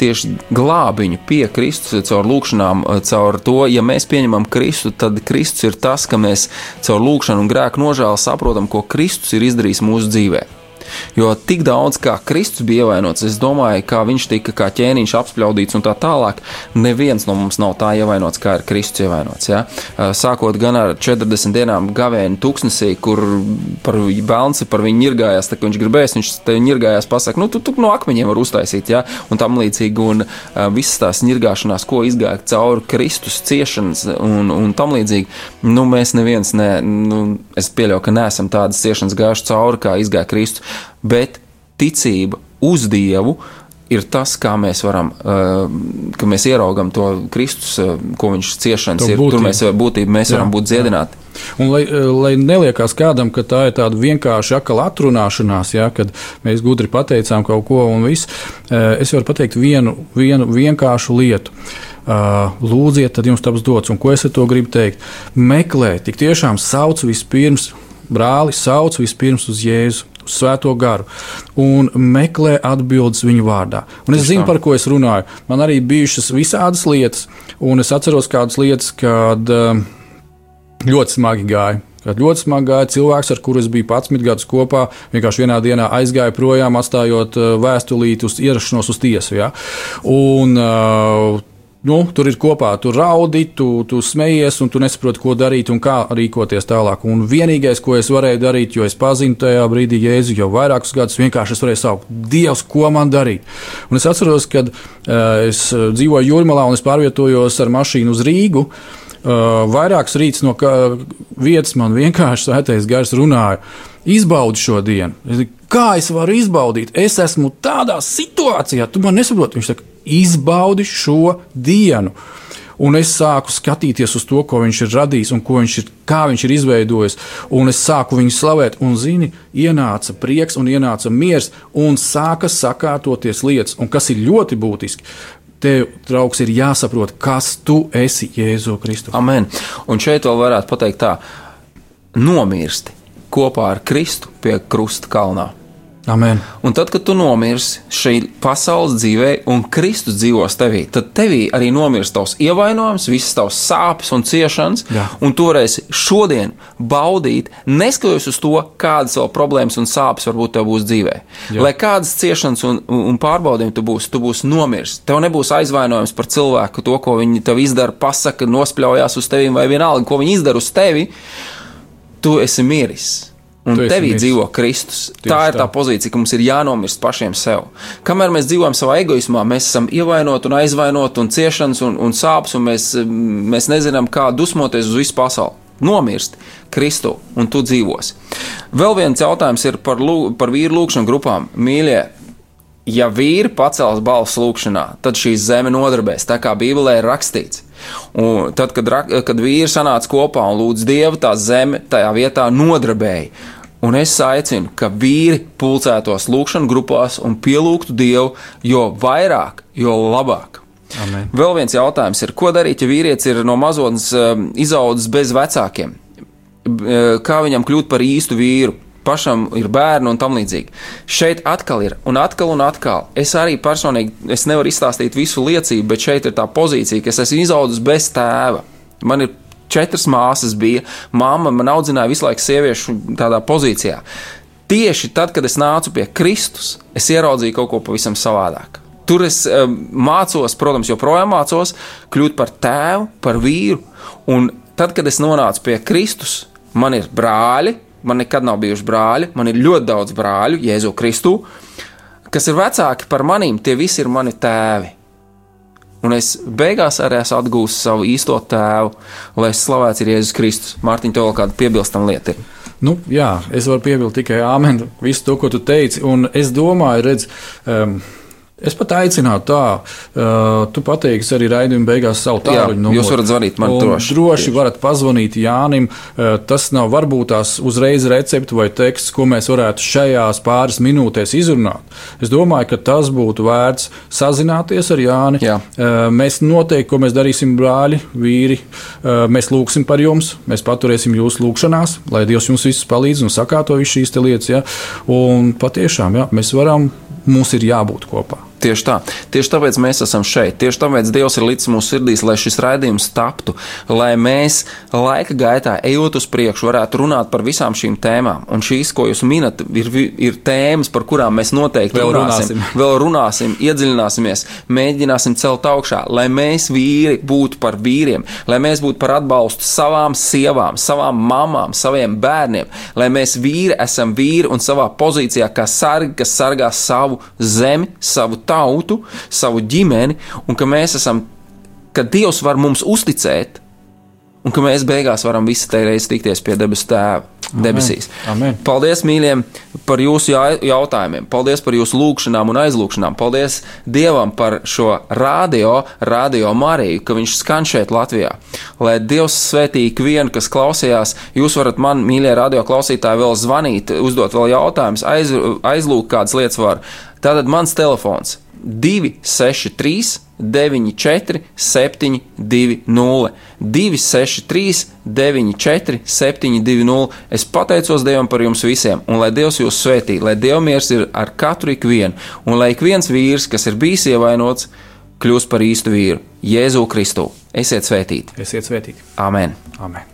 tieši glābiņu pie Kristus, caur lūkšanām, caur to, ja mēs pieņemam Kristu, tad Kristus ir tas, ka mēs caur lūkšanu un grēku nožēlu saprotam, ko Kristus ir izdarījis mūsu dzīvēm. Jo tik daudz kā Kristus bija ievainots, es domāju, kā viņš tika kā ķēniņš apspļaudīts un tā tālāk, neviens no mums nav tā ievainots, kā ir Kristus ievainots. Ja? Sākot gan ar 40 dienām gavēni tūkstnesī, kur par bērnu par viņu ņirgājās, tā kā viņš gribēs, viņš te ņirgājās, pasaka, nu, tu, tu no akmeņiem var uztaisīt, ja? un tam līdzīgi, un uh, visas tās ņirgāšanās, ko izgāja cauri Kristus ciešanas un, un tam līdzīgi, nu, mēs neviens, ne, nu, es pieļauju, ka neesam tādas ciešanas gājuši cauri, kā izgāja Kristus bet ticība uz Dievu ir tas, kā mēs varam, uh, ka mēs ieraugam to Kristus, uh, ko viņš ciešanas ir. Tur mēs būtību mēs jā, varam būt dziedināti. Jā. Un lai, lai neliekās kādam, ka tā ir tāda vienkārša akla atrunāšanās, ja, kad mēs gudri pateicām kaut ko un viss, es varu pateikt vienu, vienu vienkāršu lietu. Lūdziet, tad jums taps dots. Un ko es ar to gribu teikt? Meklēt, tik tiešām sauc vispirms, brāli, sauc vispirms uz Jēzu uz Svēto garu un meklē atbildes viņu vārdā. Un es zinu, par ko es runāju. Man arī bijušas visādas lietas, un es atceros kādas lietas, kad uh, ļoti smagi gāja. Kad ļoti smagi gāja cilvēks, ar kuru es biju 11 gadus kopā, vienkārši vienā dienā aizgāja projām, atstājot uh, vēstulīti uz ierašanos uz tiesu. Ja? Un, uh, nu, tur ir kopā, tu raudi, tu, tu smejies, un tu nesaproti, ko darīt un kā rīkoties tālāk. Un vienīgais, ko es varēju darīt, jo es pazinu tajā brīdī Jēzu jau vairākus gadus, vienkārši es varēju saukt, Dievs, ko man darīt. Un es atceros, kad uh, es dzīvoju Jūrmalā un es pārvietojos ar mašīnu uz Rīgu. Uh, vairākas rīts no vietas man vienkārši svētais gars runāja. Izbaudi šo dienu. Kā es varu izbaudīt? Es esmu tādā situācijā, tu man nesaproti. Viņš saka, izbaudi šo dienu. Un es sāku skatīties uz to, ko viņš ir radījis un viņš ir, kā viņš ir izveidojis. Un es sāku viņu slavēt, un, zini, ienāca prieks un ienāca miers, un sāka sakārtoties lietas. Un kas ir ļoti būtiski, tev, draugs, ir jāsaprot, kas tu esi Jēzu Kristu. Amen. Un šeit vēl varētu pateikt tā, nomirsti kopā ar Kristu pie krusta kalnā. Amen. Un tad, kad tu nomirsi šī pasaules dzīvē, un Kristus dzīvos tevī, tad tevī arī nomirs tavs ievainojums, visas tavs sāpes un ciešanas, Jā. un tu varēsi šodien baudīt, neskatoties uz to, kādas vēl problēmas un sāpes varbūt tev būs dzīvē. Jā. Lai kādas ciešanas un, un pārbaudījumi tu būsi, tu būsi nomiris. Tev nebūs aizvainojums par cilvēku, to, ko viņi tev izdara, pasaka, nospļaujās uz tevi vai vienalga, ko viņi izdara uz tevi. Tu esi miris Un tevī mirs. dzīvo Kristus. Tieši tā ir tā. tā pozīcija, ka mums ir jānomirst pašiem sev. Kamēr mēs dzīvojam savā egoismā, mēs esam ievainoti un aizvainoti un ciešanas un, un sāpes, un mēs, mēs nezinām, kā dusmoties uz visu pasauli. Nomirst Kristu, un tu dzīvos. Vēl viens jautājums ir par, lū, par vīru lūgšanu grupām. Mīļie, ja vīri pacels balsu lūgšanā, tad šī zeme nodarbēs, tā kā Bībelē ir rakstīts. Un tad, kad, kad vīri sanāca kopā un lūdza Dievu, tā zeme tajā vietā nodrabēja. Un es aicinu, ka vīri pulcētos lūkšanas grupās un pielūgtu Dievu, jo vairāk, jo labāk. Amen. Vēl viens jautājums ir, ko darīt, ja vīrietis ir no mazotnes um, izaudzis bez vecākiem? Uh, kā viņam kļūt par īstu vīru? Pašam ir bērni un tam līdzīgi. Šeit atkal ir, un atkal un atkal. Es arī personīgi es nevaru izstāstīt visu liecību, bet šeit ir tā pozīcija, ka es esmu izaudzis bez tēva. Man ir četras māsas bija. Māma man audzināja visu laiku sieviešu tādā pozīcijā. Tieši tad, kad es nācu pie Kristus, es ieraudzīju kaut ko pavisam savādāk. Tur es um, mācos, protams, joprojām mācos kļūt par tēvu, par vīru. Un tad, kad es nonācu pie Kristus, man ir brāļi, man nekad nav bijuši brāļi, man ir ļoti daudz brāļu, Jēzu Kristu, kas ir vecāki par manīm, tie visi ir mani tēvi. Un es beigās arī esmu atgūstis savu īsto tēvu, lai slavēts ir Jēzus Kristus. Mārtiņ, tev vēl kāda piebilstama lieta ir? Nu, jā, es varu piebilst tikai āmen, visu to, ko tu teici. Un es domāju, redz, um, Es pat aicinātu tā, uh, tu pateiksi arī raidījuma beigās savu tālruņa numuru. Jūs varat zvanīt man droši. Droši varat pazvanīt Jānim. Uh, tas nav varbūt tās uzreiz recepti vai teksts, ko mēs varētu šajās pāris minūtēs izrunāt. Es domāju, ka tas būtu vērts sazināties ar Jāni. Jā. Uh, mēs noteikti, ko mēs darīsim, brāļi, vīri, uh, mēs lūgsim par jums, mēs paturēsim jūsu lūgšanās, lai Dievs jums visus palīdz un sakārto visu šīs lietas. Ja? Un patiešām, jā, mēs varam, mums ir jābūt kopā. Tieši tā. Tieši tāpēc mēs esam šeit. Tieši tāpēc Dievs ir līdz mūsu sirdīs, lai šis raidījums taptu, lai mēs laika gaitā, ejot uz priekšu, varētu runāt par visām šīm tēmām. Un šīs, ko jūs minat, ir, ir tēmas, par kurām mēs noteikti Vēl runāsim, runāsim. vēl runāsim, iedziļināsimies, mēģināsim celt augšā, lai mēs vīri būtu par vīriem, lai mēs būtu par atbalstu savām sievām, savām mamām, saviem bērniem, lai mēs vīri esam vīri un savā pozīcijā kā sargi, kas sargā savu zemi, savu tautu, savu ģimeni, un ka mēs esam, ka Dievs var mums uzticēt, un ka mēs beigās varam visi te reiz tikties pie debesu tēva. Debesīs. Amen. Paldies, mīļie, par jūsu jautājumiem. Paldies par jūsu lūgšanām un aizlūgšanām. Paldies Dievam par šo radio, radio Mariju, ka viņš skan šeit Latvijā. Lai Dievs svētī ikvienu, kas klausījās, jūs varat man, mīļie radio klausītāji, vēl zvanīt, uzdot vēl jautājumus, aiz, aizlūgt kādas lietas var. Tātad mans telefons 263 94 720 263 94 720. Es pateicos Dievam par jums visiem, un lai Dievs jūs svētī, lai Dieva miers ir ar katru ikvienu, un lai ik viens vīrs, kas ir bijis ievainots, kļūst par īstu vīru, Jēzu Kristu. Esiet svētīti! Esiet svētīti! Amen! Amen!